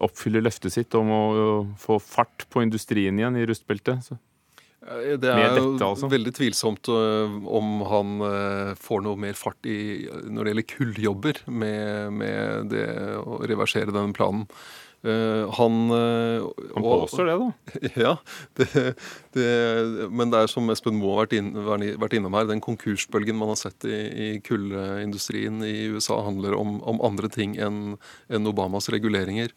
oppfylle løftet sitt om å få fart på industrien igjen i rustbeltet? Så. Det er jo altså. veldig tvilsomt øh, om han øh, får noe mer fart i, når det gjelder kulljobber med, med det å reversere denne planen. Uh, han uh, Han påstår det, da. Ja. Det, det, men det er som Espen Moe har vært, inn, vært, innom her, den konkursbølgen man har sett i, i kullindustrien i USA, handler om, om andre ting enn en Obamas reguleringer.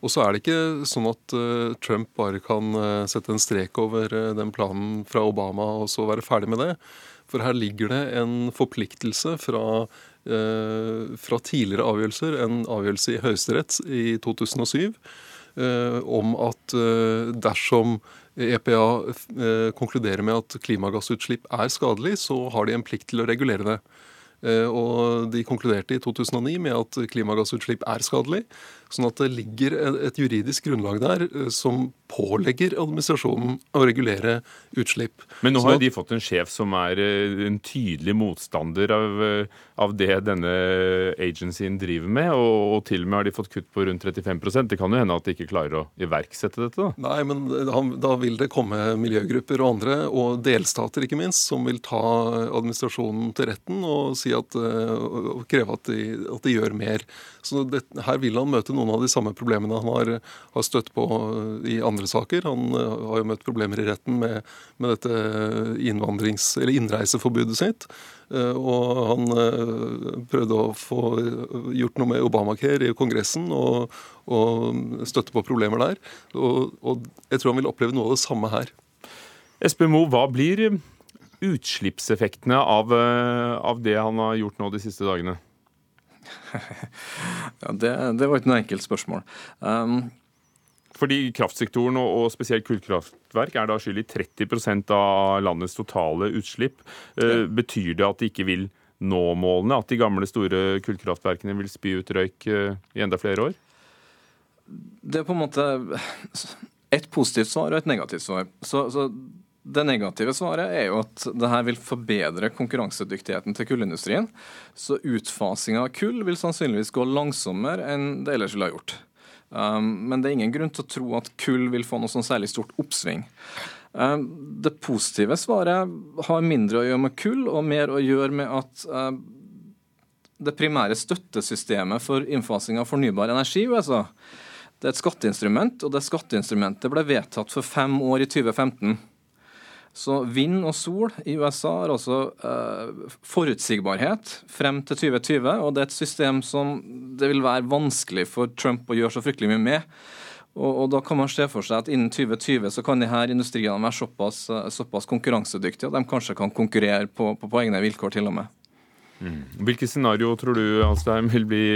Og så er det ikke sånn at uh, Trump bare kan sette en strek over den planen fra Obama og så være ferdig med det. For her ligger det en forpliktelse fra Eh, fra tidligere avgjørelser, en avgjørelse i Høyesterett i 2007 eh, om at eh, dersom EPA konkluderer med at klimagassutslipp er skadelig, så har de en plikt til å regulere det. Eh, og de konkluderte i 2009 med at klimagassutslipp er skadelig. Sånn at det ligger et juridisk grunnlag der eh, som pålegger administrasjonen å regulere utslipp. Men nå har jo de fått en sjef som er eh, en tydelig motstander av, eh, av det denne agencyen driver med, og, og, til og med har de fått kutt på rundt 35% Det kan jo hende at de ikke klarer å iverksette dette? da? Nei, men da vil det komme miljøgrupper og andre, og delstater ikke minst, som vil ta administrasjonen til retten og, si at, og kreve at de, at de gjør mer. Så det, her vil han møte noen av de samme problemene han har, har støtt på i andre saker. Han eh, har jo møtt problemer i retten med, med dette eller innreiseforbudet sitt. Eh, og han eh, prøvde å få gjort noe med Obamacare i Kongressen og, og støtte på problemer der. Og, og, jeg tror han vil oppleve noe av det samme her. Espen Moe, hva blir utslippseffektene av, av det han har gjort nå de siste dagene? ja, det, det, var ikke noe enkelt spørsmål. Um, fordi kraftsektoren og, spesielt kullkraftverk er da skyld i 30% av landets totale utslipp. Uh, betyr det at de ikke vil nå målene? At de gamle, store kullkraftverkene vil spy ut røyk uh, i enda flere år? Det er på en måte et positivt svar og et negativt svar. Så, så det negative svaret er jo at det her vil forbedre konkurransedyktigheten til kullindustrien. Så utfasinga av kull vil sannsynligvis gå langsommere enn det ellers ville ha gjort. Um, men det er ingen grunn til å tro at kull vil få noe sånn særlig stort oppsving. Um, det positive svaret har mindre å gjøre med kull, og mer å gjøre med at uh, det primære støttesystemet for innfasing av fornybar energi i USA det er et skatteinstrument, og det skatteinstrumentet ble vedtatt for fem år i 2015. Så vind og sol i USA har altså eh, forutsigbarhet frem til 2020, og det er et system som det vil være vanskelig for Trump å gjøre så fryktelig mye med. Og, og Da kan man se for seg at innen 2020 så kan de her industriene være såpass, eh, såpass konkurransedyktige at de kanskje kan konkurrere på, på, på egne vilkår til og med. Mm. Hvilke scenario tror du Alstein, vil bli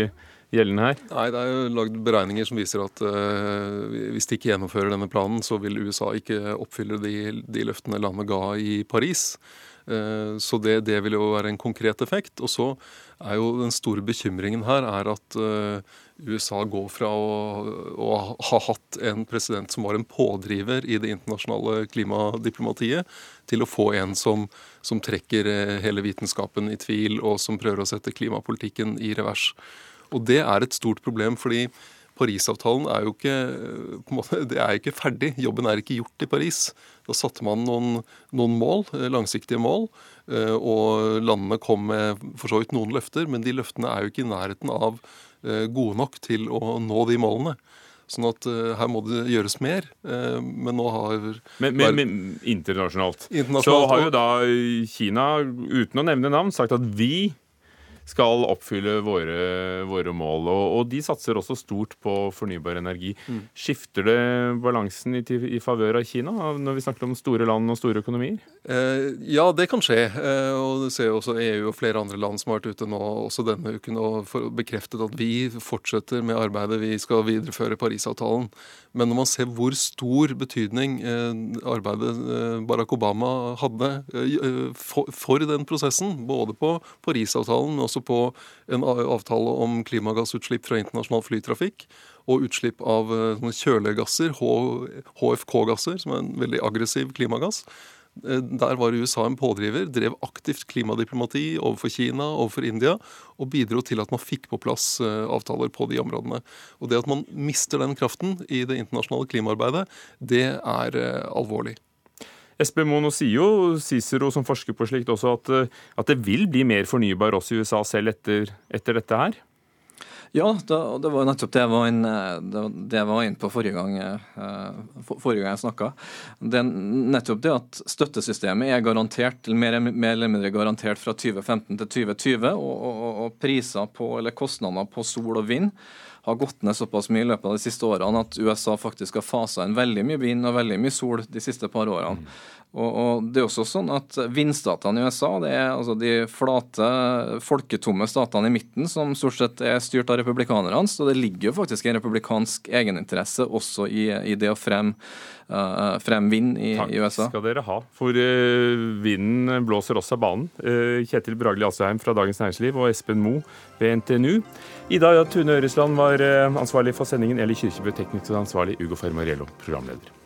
gjeldende her? Nei, Det er jo lagd beregninger som viser at uh, hvis de ikke gjennomfører denne planen, så vil USA ikke oppfylle de, de løftene landet ga i Paris. Uh, så det, det, vil jo være en konkret effekt. Og så er jo den store bekymringen her er at uh, USA går fra å, å, ha hatt en president som var en pådriver i det internasjonale klimadiplomatiet, til å få en som, som trekker hele vitenskapen i tvil, og som prøver å sette klimapolitikken i revers. Og det er et stort problem, fordi Parisavtalen er jo ikke, måte, det er ikke ferdig. Jobben er ikke gjort i Paris. Da satte man noen, noen mål, eh, langsiktige mål, eh, og landene kom med for så vidt noen løfter, men de løftene er jo ikke i nærheten av eh, gode nok til å nå de målene. Sånn at uh, her må det gjøres mer. Uh, men nå har men, men, men internasjonalt. internasjonalt. Så har jo da Kina, uten å nevne navn, sagt at vi skal oppfylle våre, våre mål. Og, og, de satser også stort på fornybar energi. Mm. Skifter det balansen i, i favør av Kina når vi snakker om store land og store økonomier? Eh, ja, det kan skje. Eh, og du ser jo også EU og flere andre land som har vært ute nå også denne uken og bekreftet at vi fortsetter med arbeidet. Vi skal videreføre Parisavtalen. Men når man ser hvor stor betydning eh, arbeidet eh, Barack Obama hadde eh, for, for, den prosessen, både på Parisavtalen, men også på en avtale om klimagassutslipp fra internasjonal flytrafikk, og utslipp av kjølegasser, HFK-gasser, som er en veldig aggressiv klimagass, Eh, der var USA en pådriver, drev aktivt klimadiplomati overfor Kina, overfor India, og bidro til at man fikk på plass eh, avtaler på de områdene. Og Det at man mister den kraften i det internasjonale klimaarbeidet, det er eh, alvorlig. Espen Mono sier jo, Cicero som forsker på slikt også, at, at det vil bli mer fornybar også i USA selv etter, etter dette her? Ja, det, det var nettopp det jeg var inne, det på forrige gang, eh, forrige gang jeg snakka. Det er nettopp det at støttesystemet er garantert, mer, mer eller mindre garantert fra 2015 til 2020, og, og, og priser på, eller kostnader på sol og vind har gått ned såpass mye i løpet av de siste årene at USA faktisk har fasa inn veldig mye vind og veldig mye sol de siste par årene. Og, og det er også sånn at Vindstatene i USA, det er altså de flate, folketomme statene i midten som stort sett er styrt av republikanerne. Så det ligger jo faktisk en republikansk egeninteresse også i, i det å fremme uh, frem vind i, i, USA. Takk skal dere ha. For uh, vinden blåser også av banen. Uh, Kjetil Bragli Asheim fra Dagens Næringsliv og Espen Moe ved NTNU. Ida Tune Øresland var ansvarlig for sendingen. eller Kirkebø teknisk ansvarlig. Ugo Fermariello programleder.